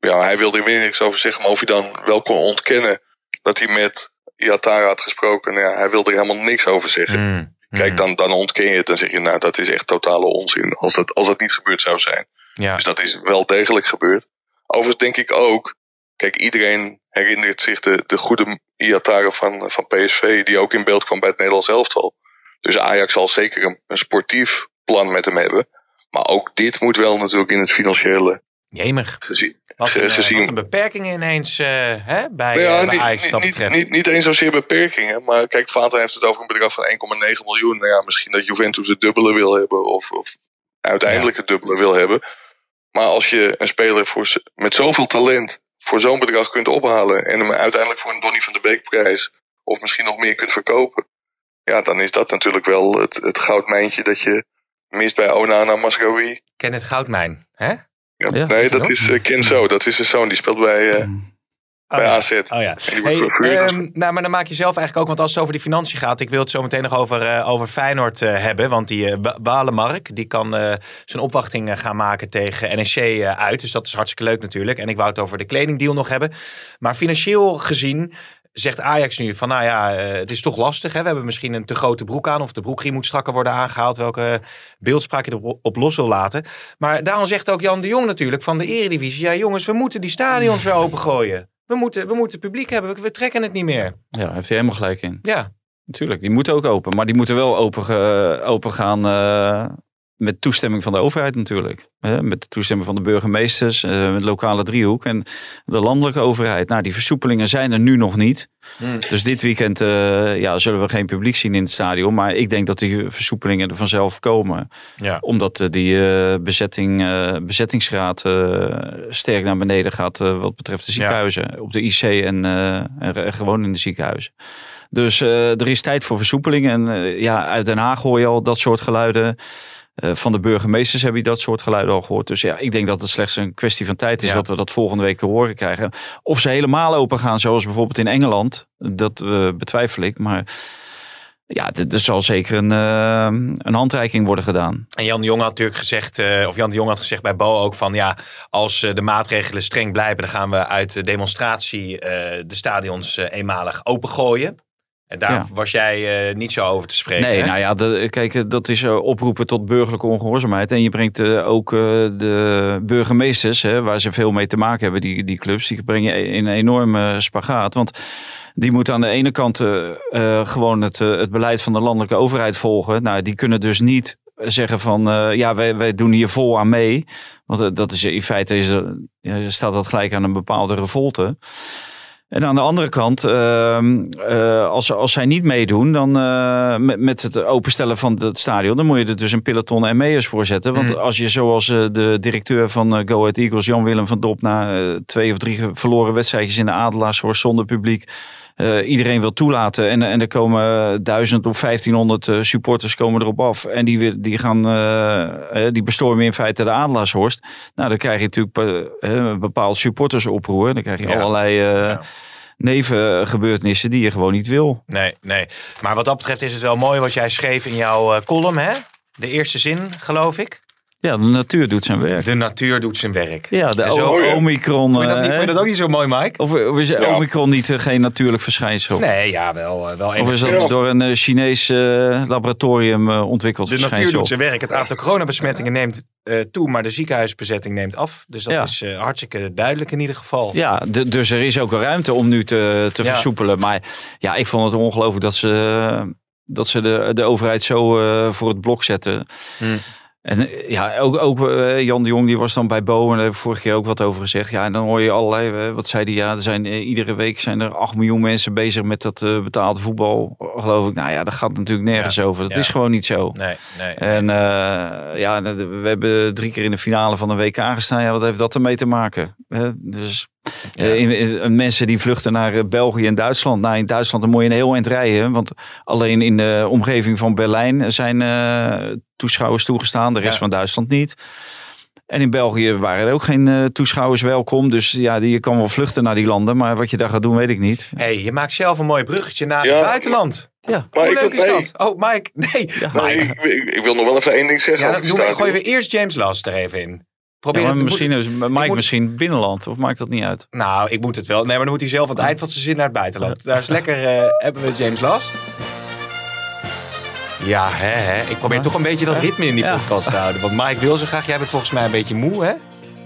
ja, hij wilde er weer niks over zeggen, maar of hij dan wel kon ontkennen dat hij met Iatara had gesproken. Nou ja, hij wilde er helemaal niks over zeggen. Mm, Kijk, mm, dan, dan ontken je het. Dan zeg je, nou, dat is echt totale onzin. Als dat, als dat niet gebeurd zou zijn. Ja, Dus dat is wel degelijk gebeurd. Overigens denk ik ook. Kijk, iedereen herinnert zich de, de goede Iatara van, van PSV. Die ook in beeld kwam bij het Nederlands elftal. Dus Ajax zal zeker een, een sportief plan met hem hebben. Maar ook dit moet wel natuurlijk in het financiële jemig. gezien. Wat een, eh, gezien- wat een beperking ineens eh, hè, bij, ja, eh, bij niet, Ajax dat niet, betreft. niet, niet eens zozeer beperkingen. Maar kijk, Vater heeft het over een bedrag van 1,9 miljoen. Nou ja, misschien dat Juventus het dubbele wil hebben. Of, of uiteindelijk het dubbele wil hebben. Maar als je een speler voor, met zoveel talent voor zo'n bedrag kunt ophalen. En hem uiteindelijk voor een Donny van de Beek prijs. Of misschien nog meer kunt verkopen. Ja, dan is dat natuurlijk wel het, het goudmijntje dat je mist bij Onana Masraoui. Ken het goudmijn, hè? Ja, Ja, nee, je dat is uh, Kenzo. Dat is een zoon die speelt bij, eh, Oh, bij ja. AZ. Oh ja. Hey, ehm, nou, maar dan maak je zelf eigenlijk ook, want als het over die financiën gaat, ik wil het zo meteen nog over, eh, over Feyenoord eh, hebben, want die eh, Ba- Balemark, die kan eh, zijn opwachting eh, gaan maken tegen NEC eh, uit, dus dat is hartstikke leuk natuurlijk. En ik wou het over de kledingdeal nog hebben. Maar financieel gezien zegt Ajax nu van, nou ja, eh, het is toch lastig. Hè? We hebben misschien een te grote broek aan of de broekriem moet strakker worden aangehaald, welke beeldspraak je erop op los wil laten. Maar daarom zegt ook Jan de Jong natuurlijk van de Eredivisie, ja jongens, we moeten die stadions weer opengooien. We moeten, we moeten publiek hebben, we, we trekken het niet meer. Ja, heeft hij helemaal gelijk in. Ja, Natuurlijk, die moeten ook open. Maar die moeten wel open, open gaan eh, met toestemming van de overheid natuurlijk. Hè, met de toestemming van de burgemeesters, eh, met lokale driehoek en de landelijke overheid. Nou, die versoepelingen zijn er nu nog niet. Hmm. Dus dit weekend eh, ja, zullen we geen publiek zien in het stadion. Maar ik denk dat die versoepelingen er vanzelf komen. ja. Omdat eh, die eh, bezetting, bezettingsgraad sterk naar beneden gaat wat betreft de ziekenhuizen. Op de IC en, en gewoon in de ziekenhuizen. Dus er is tijd voor versoepeling. En ja, uit Den Haag hoor je al dat soort geluiden. Eh, van de burgemeesters heb je dat soort geluiden al gehoord. Dus ja, ik denk dat het slechts een kwestie van tijd is Ja. dat we dat volgende week te horen krijgen. Of ze helemaal open gaan, zoals bijvoorbeeld in Engeland. Dat eh, betwijfel ik. Maar ja, er zal zeker een, eh, een handreiking worden gedaan. En Jan de Jong had natuurlijk gezegd, of Jan de Jong had gezegd bij Bo ook van ja, als de maatregelen streng blijven, dan gaan we uit de demonstratie de stadions eenmalig opengooien. En daar Ja. was jij eh, niet zo over te spreken. Nee, hè? nou ja, de- kijk, eh, dat is eh, oproepen tot burgerlijke ongehoorzaamheid. En je brengt ook de burgemeesters, hè, waar ze veel mee te maken hebben, die, die clubs, die breng je in een enorme spagaat. Want die moeten aan de ene kant gewoon het, het beleid van de landelijke overheid volgen. Nou, die kunnen dus niet zeggen van, ja, wij, wij doen hier vol aan mee. Want dat is in feite is, ja, staat dat gelijk aan een bepaalde revolte. En aan de andere kant, ehm, eh, als, als zij niet meedoen, dan eh, met, met het openstellen van het stadion, dan moet je er dus een peloton ME'ers voor zetten. Want Mhm. als je zoals eh, de directeur van Go Ahead Eagles, Jan-Willem van Dop, na twee of drie verloren wedstrijdjes in de Adelaarshorst zonder publiek, eh, iedereen wil toelaten. En, en er komen duizend of 1500 eh, supporters komen erop af. En die, die, gaan, eh, die bestormen in feite de Adelaarshorst. Nou, dan krijg je natuurlijk een bepaald supportersoproer. Dan krijg je Ja. allerlei... Ja. nevengebeurtenissen die je gewoon niet wil. Nee, nee. Maar wat dat betreft is het wel mooi wat jij schreef in jouw column, hè? De eerste zin, geloof ik. Ja, de natuur doet zijn werk. De natuur doet zijn werk. Ja, de zo- Oh, ja. Omicron. Vond je, dat, niet- eh, vond je dat ook niet zo mooi, Mike? Of, of is Ja. Omicron niet eh, geen natuurlijk verschijnsel? Nee, ja, wel, eh, wel Of is dat Ja. door een Chinees laboratorium ontwikkeld De natuur verschijnsel? doet zijn werk. Het aantal coronabesmettingen neemt toe, maar de ziekenhuisbezetting neemt af. Dus dat Ja. is hartstikke duidelijk in ieder geval. Ja, dus er is ook ruimte om nu te, te versoepelen. Maar ja, ik vond het ongelooflijk dat ze, dat ze de, de overheid zo voor het blok zetten. Hmm. En eh, ja, ook, ook eh, Jan de Jong die was dan bij Bo en daar heb ik vorige keer ook wat over gezegd. Ja, en dan hoor je allerlei, eh, wat zei hij, ja, er zijn iedere week zijn er 8 miljoen mensen bezig met dat betaalde voetbal, geloof ik. Nou ja, dat gaat natuurlijk nergens over. Dat ja. is gewoon niet zo. Nee, nee. En ja, we hebben drie keer in de finale van de WK gestaan. Ja, wat heeft dat ermee te maken? Hè? Eh, in- in- mensen die vluchten naar eh, België en Duitsland. Nou, in Duitsland dan moet je een heel eind rijden. Want alleen in de omgeving van Berlijn zijn eh, toeschouwers toegestaan. De rest Ja. van Duitsland niet. En in België waren er ook geen eh, toeschouwers welkom. Dus ja, die- je kan wel vluchten naar die landen. Maar wat je daar gaat doen, weet ik niet. hey, je maakt zelf een mooi bruggetje naar Ja. het buitenland. Ja, Maar Hoe ik, leuk is nee, dat? Oh, Mike. Nee. nee, Mike. ik, ik- ik wil nog wel even één ding zeggen. Ja, we, gooien we eerst James Last er even in. Probeer Ja, maar het, misschien is Mike moet- misschien binnenland. Of maakt dat niet uit? nou, ik moet het wel. Nee, maar dan moet hij zelf aan het eind van zijn zin naar het buitenland. Daar is lekker, eh, hebben we James Last. Ja, hè, hè. Ik probeer Ja. toch een beetje dat ritme in die podcast te houden. Want Mike wil zo graag. Jij bent volgens mij een beetje moe, hè?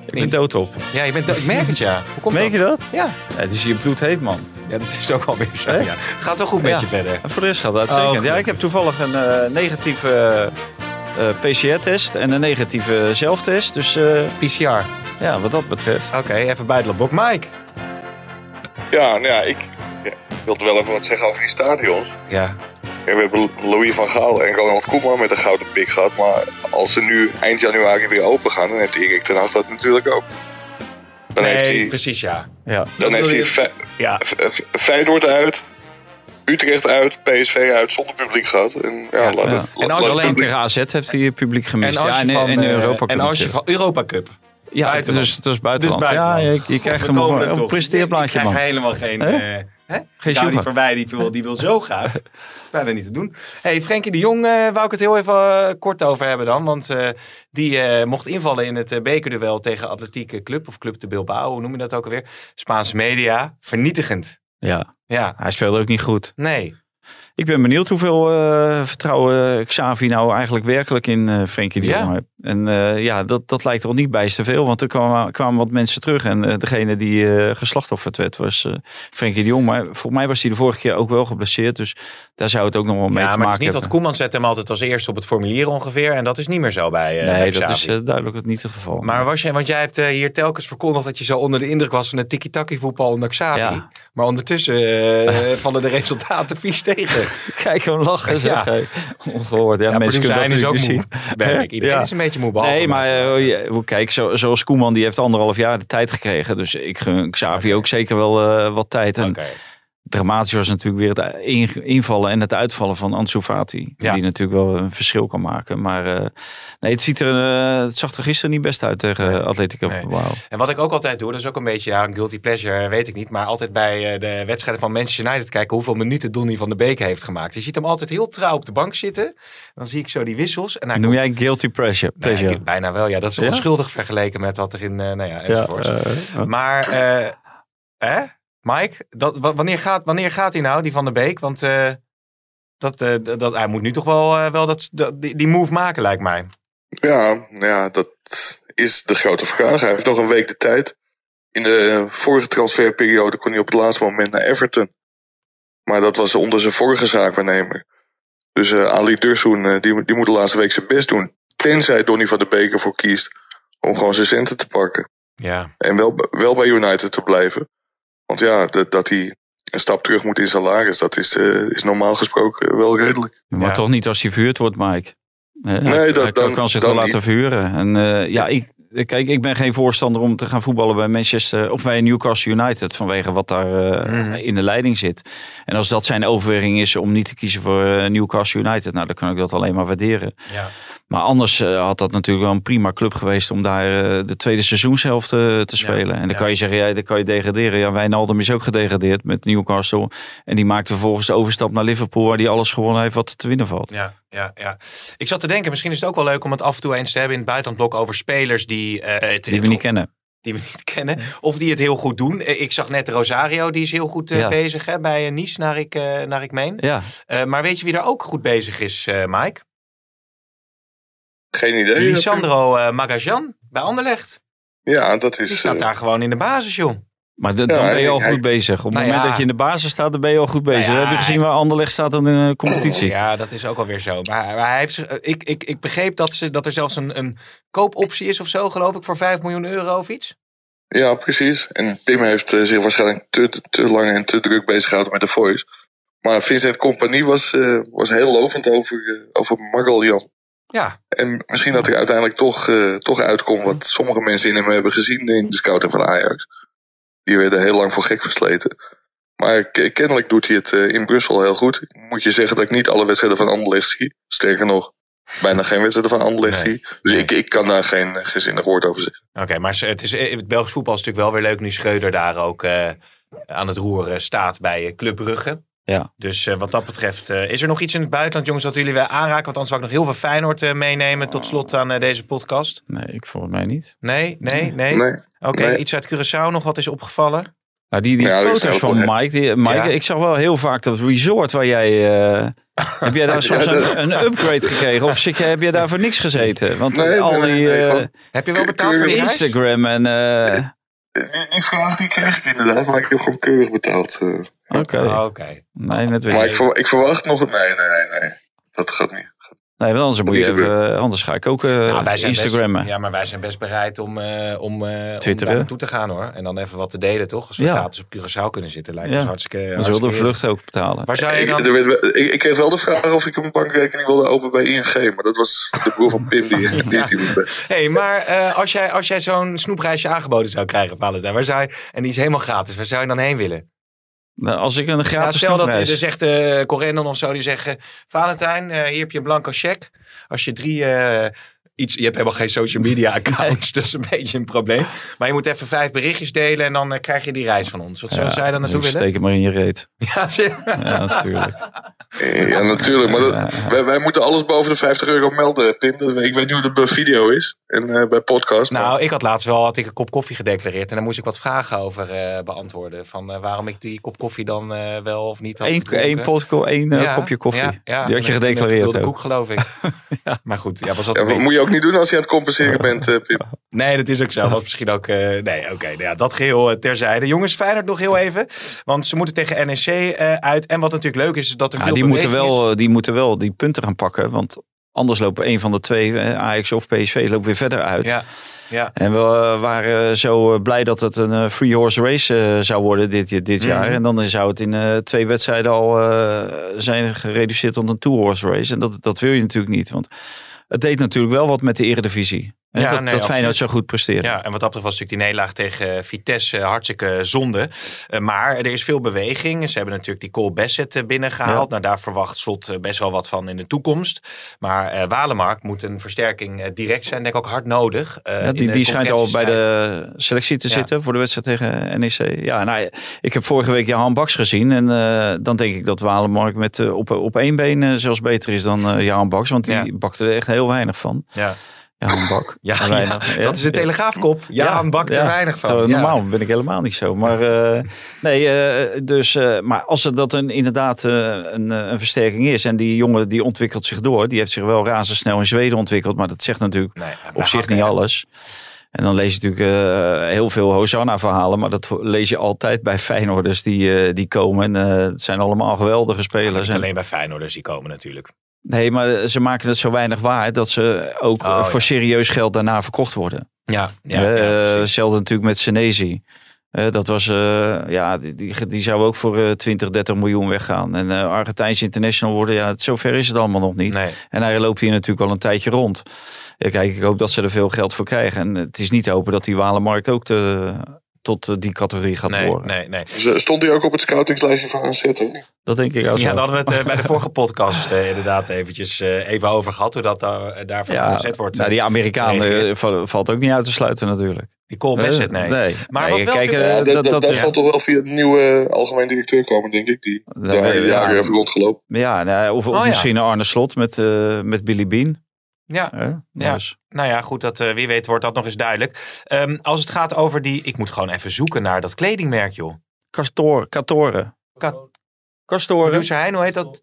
Ik ben doodop. Ja, je bent, do- ik merk het, ja. Hoe komt Merk je dat? dat? Ja. Het is hier bloedheet, man. ja, dat is ook wel weer zo, ja. Het gaat wel goed met je verder. En voor de rest gaat het uitstekend. Oh, ja, ik heb toevallig een eh, negatieve PCR-test en een negatieve zelftest. Dus eh, PCR. ja, wat dat betreft. Oké, even buitenlandbok. Mike. Ja, nou ja, ik ja, ik wilde wel even wat zeggen over die stadions. Ja. Ja, we hebben Louis van Gaal en Ronald Koeman met een gouden pik gehad. Maar als ze nu eind januari weer open gaan, dan heeft Erik ten Hag dat natuurlijk ook. Dan heeft Nee, hij, precies, ja. Ja. dan heeft hij je- Fe- Ja. Feyenoord uit, Utrecht uit, PSV uit, zonder publiek gehad. En, ja, Ja, laat ja. het- En als je het Alleen publiek- tegen AZ heeft hij publiek gemist. En als ja, je en, van, en eh, Europa en als je van Europa Cup. Ja, buitenland. dus, dus buitenland. Dus buitenland. Ja, je, je krijgt We hem er een toch. presteerblaadje, Ik man. krijg helemaal geen... Hè? eh hè? Geen Gaudi sugar. voorbij, die wil, die wil zo graag. Bijna niet te doen. hey, Frenkie de Jong eh, wou ik het heel even kort over hebben dan. Want eh, die eh, mocht invallen in het bekerduel tegen Atletieke Club. Of Club de Bilbao, hoe noem je dat ook alweer? Spaanse media. Vernietigend. Ja, Ja, hij speelde ook niet goed. nee. Ik ben benieuwd hoeveel eh, vertrouwen Xavi nou eigenlijk werkelijk in eh Frenkie de. Jong heeft. En eh, ja, dat, dat lijkt er niet bij te veel. Want er kwamen, kwamen wat mensen terug. En degene die geslachtofferd werd was Frenkie de Jong. Maar volgens mij was hij de vorige keer ook wel geblesseerd. Dus daar zou het ook nog wel mee Ja, te maar het maken is niet dat hebben. Koeman zet hem altijd als eerste op het formulier ongeveer. En dat is niet meer zo bij, bij nee, dat Xavi. is duidelijk niet het geval. Maar was je, want jij hebt hier telkens verkondigd dat je zo onder de indruk was van het tiki-taki voetbal onder Xavi. Ja. Maar ondertussen vallen de resultaten vies tegen. Kijk hem lachen, zeg. Ja. Ongehoord. Ja, Ja, mensen kunnen dat natuurlijk zien. Iedereen Ja. is een beetje moe. behalve Nee, maar eh, je- kijk, zo, zoals Koeman, die heeft anderhalf jaar de tijd gekregen. Dus ik gun Xavi ook zeker wel eh, wat tijd. En. Dramatisch was natuurlijk weer het in- invallen en het uitvallen van Ansu Fati. Ja. Die natuurlijk wel een verschil kan maken. Maar eh, nee, het, ziet er, eh, het zag er gisteren niet best uit tegen Nee. Atletico Nee. Bilbao. En wat ik ook altijd doe, dat is ook een beetje ja, een guilty pleasure, weet ik niet. Maar altijd bij eh, de wedstrijden van Manchester United kijken hoeveel minuten Donny van de Beek heeft gemaakt. Je ziet hem altijd heel trouw op de bank zitten. Dan zie ik zo die wissels. En Noem komt- jij guilty pleasure? Nee, pleasure? ik- bijna wel. Ja, dat is Ja? onschuldig vergeleken met wat er in, nou ja, ja. Maar, hè? Mike, dat, wa- wanneer, gaat, wanneer gaat hij nou, die Van der Beek? Want eh, dat, eh, dat, hij moet nu toch wel, eh, wel dat, dat- die, die move maken, lijkt mij. Ja, nou ja, dat is de grote vraag. Hij heeft nog een week de tijd. In de vorige transferperiode kon hij op het laatste moment naar Everton. Maar dat was onder zijn vorige zaakwaarnemer. Dus Ali Dursoen, die, die moet de laatste week zijn best doen. Tenzij Donny van der Beek ervoor kiest om gewoon zijn centen te pakken. Ja. En wel, wel bij United te blijven. Want ja, dat, dat hij een stap terug moet in salaris, dat is, eh, is normaal gesproken wel redelijk. Maar Ja. toch niet als hij verhuurd wordt, Mike. Nee, hij, dat- hij dan- kan zich dan wel laten verhuren. En eh, ja, ik, kijk, ik ben geen voorstander om te gaan voetballen bij Manchester of bij Newcastle United vanwege wat daar eh, Mhm. in de leiding zit. En als dat zijn overweging is om niet te kiezen voor Newcastle United, nou dan kan ik dat alleen maar waarderen. Ja. Maar anders eh, had dat natuurlijk wel een prima club geweest om daar eh, de tweede seizoenshelft eh, te spelen. en dan ja. kan je zeggen, ja, dan kan je degraderen. Ja, Wijnaldum is ook gedegradeerd met Newcastle. En die maakte vervolgens de overstap naar Liverpool, waar die alles gewonnen heeft wat te winnen valt. Ja, ja, ja. Ik zat te denken, misschien is het ook wel leuk om het af en toe eens te hebben in het buitenlandblok over spelers die, het, Die we niet kennen. die we niet kennen. Of die het heel goed doen. Ik zag net Rosario, die is heel goed Ja. bezig hè, bij Nice, naar ik, naar ik meen. Ja, maar weet je wie daar ook goed bezig is, Mike? Geen idee. Lisandro eh Magajan bij Anderlecht. Ja, dat Die is... staat eh, daar gewoon in de basis, joh. maar de- Ja, dan ben je al hij- goed bezig. Op het Nou moment ja. dat je in de basis staat, dan ben je al goed bezig. Nou ja, Heb je gezien waar Anderlecht staat in de competitie? Ja, dat is ook alweer zo. Maar, maar hij heeft, zich- eh, ik, ik, ik begreep dat, ze, dat er zelfs een, een koopoptie is of zo, geloof ik, voor 5 miljoen euro of iets. Ja, precies. En Pim heeft eh, zich waarschijnlijk te, te lang en te druk bezig gehouden met de voice. Maar Vincent Compagnie was, eh, was heel lovend over, eh, over Magaljan. Ja, En misschien dat er uiteindelijk toch, eh, toch uitkomt wat sommige mensen in hem hebben gezien in de scouting van Ajax. Die werden heel lang voor gek versleten. Maar kennelijk doet hij het eh, in Brussel heel goed. Ik Moet je zeggen dat ik niet alle wedstrijden van Anderlecht zie. Sterker nog, bijna geen wedstrijden van Anderlecht Nee. zie. Dus Nee. ik, ik kan daar geen, geen zinnig woord over zeggen. oké. maar het, is, eh, het Belgisch voetbal is natuurlijk wel weer leuk nu Schreuder daar ook eh, aan het roer eh, staat bij eh, Club Brugge. Ja. Dus eh, wat dat betreft, eh, is er nog iets in het buitenland, jongens, dat jullie willen aanraken? Want anders zou ik nog heel veel Feyenoord eh, meenemen tot slot aan deze podcast. Nee, ik volgens mij niet. Nee, nee, nee. Nee. Oké, Nee. iets uit Curaçao nog wat is opgevallen? Nou, die die Ja, foto's van Mike, die, Mike Ja. ik zag wel heel vaak dat resort waar jij... eh, heb jij daar soms Ja, dat- een, een upgrade gekregen? Of zit je, heb je daar voor niks gezeten? Want Nee, al nee, die nee, eh, gewoon- Heb je wel betaald voor? Instagram en... eh, Die, die vraag die kreeg ik inderdaad, maar ik heb gewoon keurig betaald. eh. Oké, Oh, Oké. nee, net maar weer. ik, ver- ik verwacht nog... Nee, nee, nee, nee. Dat gaat niet. Nee, want anders, moet je even, eh, anders ga ik ook Nou, wij zijn Instagrammen. Best, ja, maar wij zijn best bereid om, eh om, eh om Twitteren. naartoe te gaan hoor. En dan even wat te delen, toch? Als we Ja. gratis op Curaçao kunnen zitten, lijkt Ja. ons hartstikke Dan zullen we de vlucht ook betalen. Waar zou je Ik, dan... werd ik, ik kreeg wel de vraag of ik een bankrekening wilde openen bij ING. Maar dat was de broer van Pim die, die, die, die hey, maar eh, als jij, als jij zo'n snoepreisje aangeboden zou krijgen, Valentijn, waar zou je, en die is helemaal gratis, waar zou je dan heen willen? Nou, als ik een Ja, gratis stel dat zegt eh Corendon of zo, die zeggen, Valentijn, eh, hier heb je een blanco cheque. Als je drie... eh, Iets, je hebt helemaal geen social media accounts, dat is een beetje een probleem. Maar je moet even vijf berichtjes delen en dan eh, krijg je die reis van ons. Wat zou zij dan naartoe dus willen? Steek hem maar in je reet. Ja, zie- Ja, natuurlijk. Ja, natuurlijk. Maar dat, wij, wij moeten alles boven de 50 euro melden, Pim. Dat- Ik weet niet hoe dat bij video is. En eh, bij podcast. maar- Nou, ik had laatst wel had ik een kop koffie gedeclareerd. En daar moest ik wat vragen over eh, beantwoorden. Van eh, waarom ik die kop koffie dan eh, wel of niet had Eén gedronken. één één eh, Ja, kopje koffie. ja, ja. Die had je En een- gedeclareerd een gevulde ook. koek, geloof ik. Maar goed, ja, was dat ja, een dat beetje- moet je ook niet doen als je aan het compenseren bent, eh, Pim. Nee, dat is ook zo. Was misschien ook... eh, nee, oké. nou ja, dat geheel eh, terzijde. Jongens, Feyenoord nog heel even. Want ze moeten tegen NEC eh, uit. En wat natuurlijk leuk is, is dat er Ja, veel die, moeten is. wel, die moeten wel die punten gaan pakken. Want anders lopen een van de twee, eh, Ajax of PSV, loopt weer verder uit. Ja, ja. En we waren zo blij dat het een free horse race zou worden dit, dit Mhm. jaar. En dan zou het in eh, twee wedstrijden al eh, zijn gereduceerd tot een two horse race. En dat, dat wil je natuurlijk niet. Want het deed natuurlijk wel wat met de eredivisie. Ja, dat, nee, dat Feyenoord zo goed presteerde. Ja, en wat dat betreft was natuurlijk die nederlaag tegen Vitesse hartstikke zonde. Eh, maar er is veel beweging. Ze hebben natuurlijk die Cole Bassett eh, binnengehaald. Ja. Nou, daar verwacht Slot eh, best wel wat van in de toekomst. Maar eh Walemark moet een versterking eh, direct zijn. Denk ik ook hard nodig. eh, Ja, die, die schijnt al bij de selectie te zitten voor de wedstrijd tegen NEC. Ja, nou, ik heb vorige week Johan Baks gezien. En eh, dan denk ik dat Walemark met, eh, op, op één been eh, zelfs beter is dan eh Johan Baks. Want die bakte er echt heel weinig van. Ja, Bak. ja, Maar weinig. ja, dat is de telegraafkop. Ja, een bak er ja. weinig van. Normaal ben ik helemaal niet zo. Maar, eh, nee, eh, dus, eh, maar als er dat een, inderdaad een, een versterking is. En die jongen die ontwikkelt zich door. Die heeft zich wel razendsnel in Zweden ontwikkeld. Maar dat zegt natuurlijk Nee, op zich niet alles. En dan lees je natuurlijk heel veel Hosanna-verhalen. Maar dat lees je altijd bij Feyenoorders die, die komen. En, het zijn allemaal geweldige spelers. En- alleen bij Feyenoorders die komen natuurlijk. Nee, maar ze maken het zo weinig waar dat ze ook Oh, voor ja. serieus geld daarna verkocht worden. Ja, ja, Eh, ja, natuurlijk met Senezi. Eh, dat was, eh, ja, die, die, die zou ook voor eh 20, 30 miljoen weggaan. En Argentijnse international worden, ja, zover is het allemaal nog niet. Nee. En hij loopt hier natuurlijk al een tijdje rond. Kijk, ik hoop dat ze er veel geld voor krijgen. En het is niet te hopen dat die Walemark ook te, tot eh, die categorie gaat Nee, horen. nee, nee. Dus, Stond hij ook op het scoutingslijstje van AZ? Dat denk ik ook Ja, daar hadden we het eh, bij de vorige podcast eh, inderdaad eventjes eh, even over gehad. Hoe dat daar, daarvan Ja, gezet wordt. nou, die Amerikaan valt ook niet uit te sluiten natuurlijk. Die Cole Bassett, nee. nee. Maar Nee, wat wel kijk, Ja, dat, dat, dat, zal toch wel via de nieuwe algemeen directeur komen, denk ik. Die daar hele ja, jaren heeft rondgelopen. ja, nou, of, of Oh, ja. misschien Arne Slot met, eh, met Billy Bean. Ja? Ja. Nou ja, goed. Dat, eh, wie weet wordt dat nog eens duidelijk. Ehm, als het gaat over die... Ik moet gewoon even zoeken naar dat kledingmerk, joh. Castor, Catoren. Ka-. Producer Hein, hoe heet dat?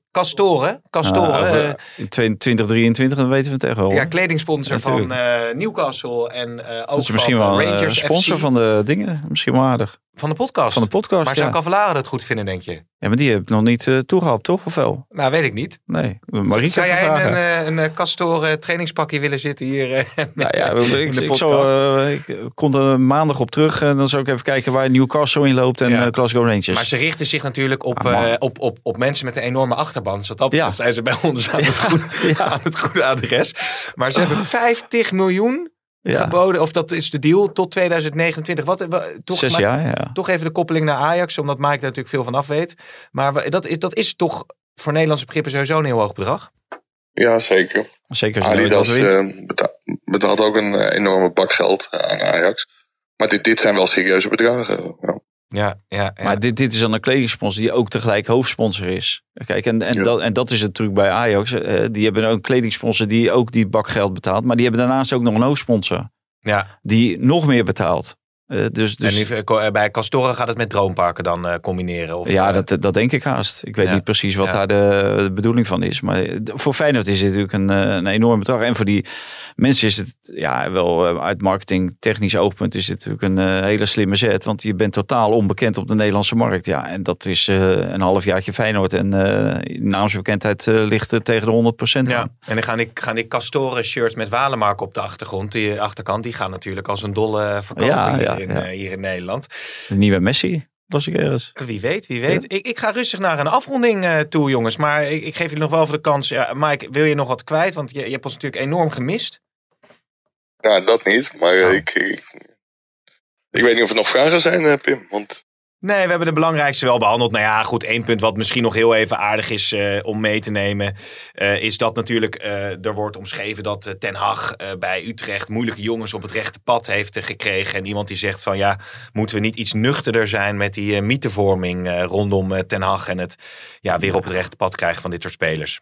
Ah, over- in 2023, dan weten we het echt wel. ja, kledingsponsor van eh, Newcastle en eh ook dat is misschien van wel een sponsor FC. van de dingen. Misschien wel aardig. Van de podcast. Van de podcast, maar ja. zou Cavallaro dat goed vinden, denk je? Ja, maar die heb ik nog niet eh toegehaald, toch? Of wel? Nou, weet ik niet. Nee. Marieke zou jij vragen. een, eh, een, eh, Castoren trainingspakje willen zitten hier? Nou ja, ik, ik, ik, kom er maandag op terug en dan zal ik even kijken waar Newcastle in loopt en Ja. Glasgow Rangers. Maar ze richten zich natuurlijk op, Ah, op, op, op mensen met een enorme achterban. Dus dat Ja. zijn ze bij ons aan het, goede, Ja. aan het goede adres. Maar ze hebben 50 miljoen ja, geboden. Of dat is de deal tot 2029. Wat, wa- toch, zes maar- jaar, ja. toch even de koppeling naar Ajax. Omdat Mike daar natuurlijk veel van af weet. Maar dat is, dat is toch voor Nederlandse begrippen sowieso een heel hoog bedrag. Ja, zeker. Zeker Adidas wint. eh, beta- betaalt ook een eh, enorme bak geld aan Ajax. Maar dit, dit zijn wel serieuze bedragen. Ja. Ja, ja, ja. Maar dit, dit is dan een kledingsponsor die ook tegelijk hoofdsponsor is. Kijk, en, en, Ja. dat, en dat is het truc bij Ajax. eh, die hebben ook een kledingsponsor die ook die bakgeld betaalt. Maar die hebben daarnaast ook nog een hoofdsponsor. ja. Die nog meer betaalt. Dus dus en nu, eh, eh, bij Castoren gaat het met droomparken dan combineren. Of, ja, dat, dat denk ik haast. Ik weet Ja. niet precies wat Ja. daar de, de bedoeling van is. Maar voor Feyenoord is dit natuurlijk een, een enorm bedrag. En voor die mensen is het ja, wel uit marketing technisch oogpunt is dit natuurlijk een hele slimme zet. Want je bent totaal onbekend op de Nederlandse markt. Ja, en dat is een halfjaartje Feyenoord. En naamsbekendheid ligt tegen de 100% Ja, en dan gaan die, gaan die Castoren shirts met Walemark op de achtergrond, die achterkant, die gaan natuurlijk als een dolle verkopen Ja, hier, ja, in, ja. eh, hier in Nederland. De nieuwe Messi, las ik ergens. Wie weet, wie weet. Ik, ik ga rustig naar een afronding eh, toe, jongens. Maar ik, ik geef jullie nog wel even de kans. Ja, Mike, wil je nog wat kwijt? Want je, je hebt ons natuurlijk enorm gemist. Ja, dat niet. Maar Oh. ik, ik, ik weet niet of er nog vragen zijn, eh, Pim. Want Nee, we hebben de belangrijkste wel behandeld. Nou ja, goed, één punt wat misschien nog heel even aardig is eh, om mee te nemen. eh, is dat natuurlijk eh, er wordt omschreven dat Ten Hag bij Utrecht moeilijke jongens op het rechte pad heeft gekregen. En iemand die zegt van ja, moeten we niet iets nuchterder zijn met die mythevorming rondom Ten Hag en het ja, weer op het rechte pad krijgen van dit soort spelers.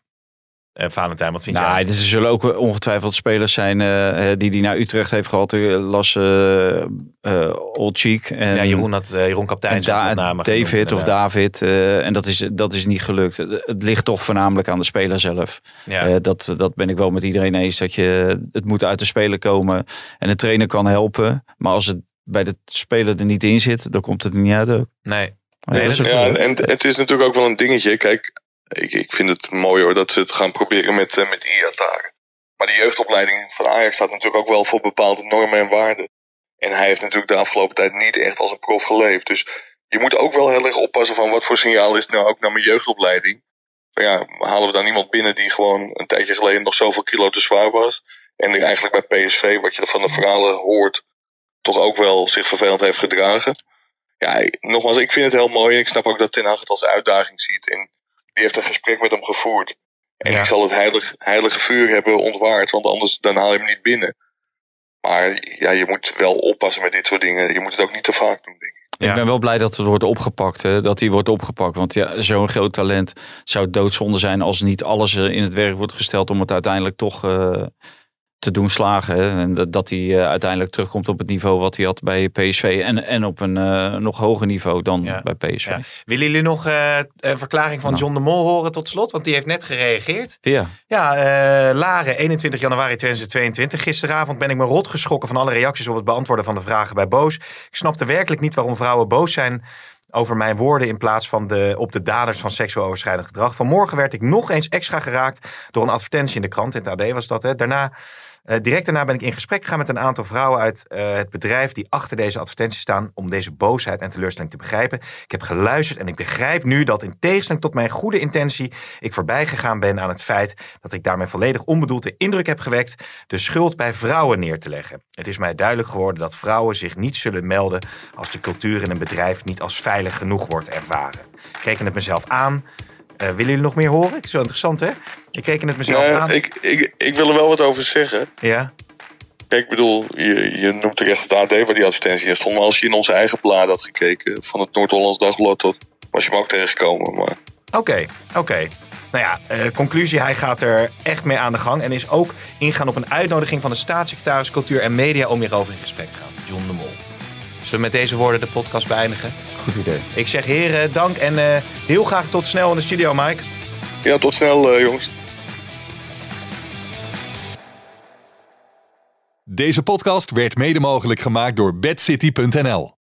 Eh Valentijn, wat vind Nou, jij? er zullen ook ongetwijfeld spelers zijn eh, die die naar Utrecht heeft gehad. Las eh eh, Old Cheek en ja, Jeroen, had, eh, Jeroen Kaptein en Da- tot name David genoemd, of. David. eh, en dat is, dat is niet gelukt. Het, het ligt toch voornamelijk aan de speler zelf. Ja. Eh, dat, dat ben ik wel met iedereen eens. Dat je, het moet uit de speler komen. En de trainer kan helpen. Maar als het bij de speler er niet in zit, dan komt het er niet uit ook. nee. Ja, en het is natuurlijk ook wel een dingetje. Kijk, ik, ik vind het mooi hoor dat ze het gaan proberen met, eh, met Iataren. Maar de jeugdopleiding van Ajax staat natuurlijk ook wel voor bepaalde normen en waarden. En hij heeft natuurlijk de afgelopen tijd niet echt als een prof geleefd. Dus je moet ook wel heel erg oppassen van wat voor signaal is nou ook naar mijn jeugdopleiding. Van ja, halen we dan iemand binnen die gewoon een tijdje geleden nog zoveel kilo te zwaar was. En die eigenlijk bij PSV, wat je van de verhalen hoort, toch ook wel zich vervelend heeft gedragen. Ja, nogmaals, ik vind het heel mooi. Ik snap ook dat Ten Hag het als uitdaging ziet. En die heeft een gesprek met hem gevoerd. En Ja. die zal het heilig, heilige vuur hebben ontwaard, want anders dan haal je hem niet binnen. Maar ja, je moet wel oppassen met dit soort dingen. Je moet het ook niet te vaak doen, denk ik. Ja. Ik ben wel blij dat het wordt opgepakt. Hè? Dat die wordt opgepakt. Want ja, zo'n groot talent zou doodzonde zijn als niet alles eh, in het werk wordt gesteld om het uiteindelijk toch eh, te doen slagen. En dat, hij eh, uiteindelijk terugkomt op het niveau wat hij had bij PSV. En, en op een eh, nog hoger niveau dan Ja. bij PSV. Ja. Willen jullie nog eh, een verklaring van Nou. John de Mol horen tot slot? Want die heeft net gereageerd. ja. Ja, Laren, 21 januari 2022. Gisteravond ben ik me rot geschrokken van alle reacties op het beantwoorden van de vragen bij Boos. Ik snapte werkelijk niet waarom vrouwen boos zijn over mijn woorden in plaats van de, op de daders van seksueel overschrijdend gedrag. Vanmorgen werd ik nog eens extra geraakt door een advertentie in de krant. In het AD was dat. Hè. Daarna Eh, direct daarna ben ik in gesprek gegaan met een aantal vrouwen uit eh, het bedrijf die achter deze advertentie staan om deze boosheid en teleurstelling te begrijpen. Ik heb geluisterd en ik begrijp nu dat in tegenstelling tot mijn goede intentie ik voorbij gegaan ben aan het feit dat ik daarmee volledig onbedoeld de indruk heb gewekt de schuld bij vrouwen neer te leggen. Het is mij duidelijk geworden dat vrouwen zich niet zullen melden als de cultuur in een bedrijf niet als veilig genoeg wordt ervaren. Ik reken het mezelf aan. Eh, willen jullie nog meer horen? Ik is wel interessant, hè? Ik reken het mezelf aan. ik, ik, ik wil er wel wat over zeggen. Ja, Kijk, ik bedoel, je, je noemt terecht het AD waar die advertentie in stond. Maar als je in onze eigen blad had gekeken, van het Noord-Hollands Dagblad, tot, was je hem ook tegengekomen. Maar oké, oké. Nou ja, eh, conclusie, hij gaat er echt mee aan de gang. En is ook ingaan op een uitnodiging van de staatssecretaris Cultuur en Media om hierover in gesprek te gaan. John de Mol. Zullen we met deze woorden de podcast beëindigen? Goed idee. Ik zeg heren, dank en eh, heel graag tot snel in de studio, Mike. ja, tot snel, eh, jongens. Deze podcast werd mede mogelijk gemaakt door bedcity.nl.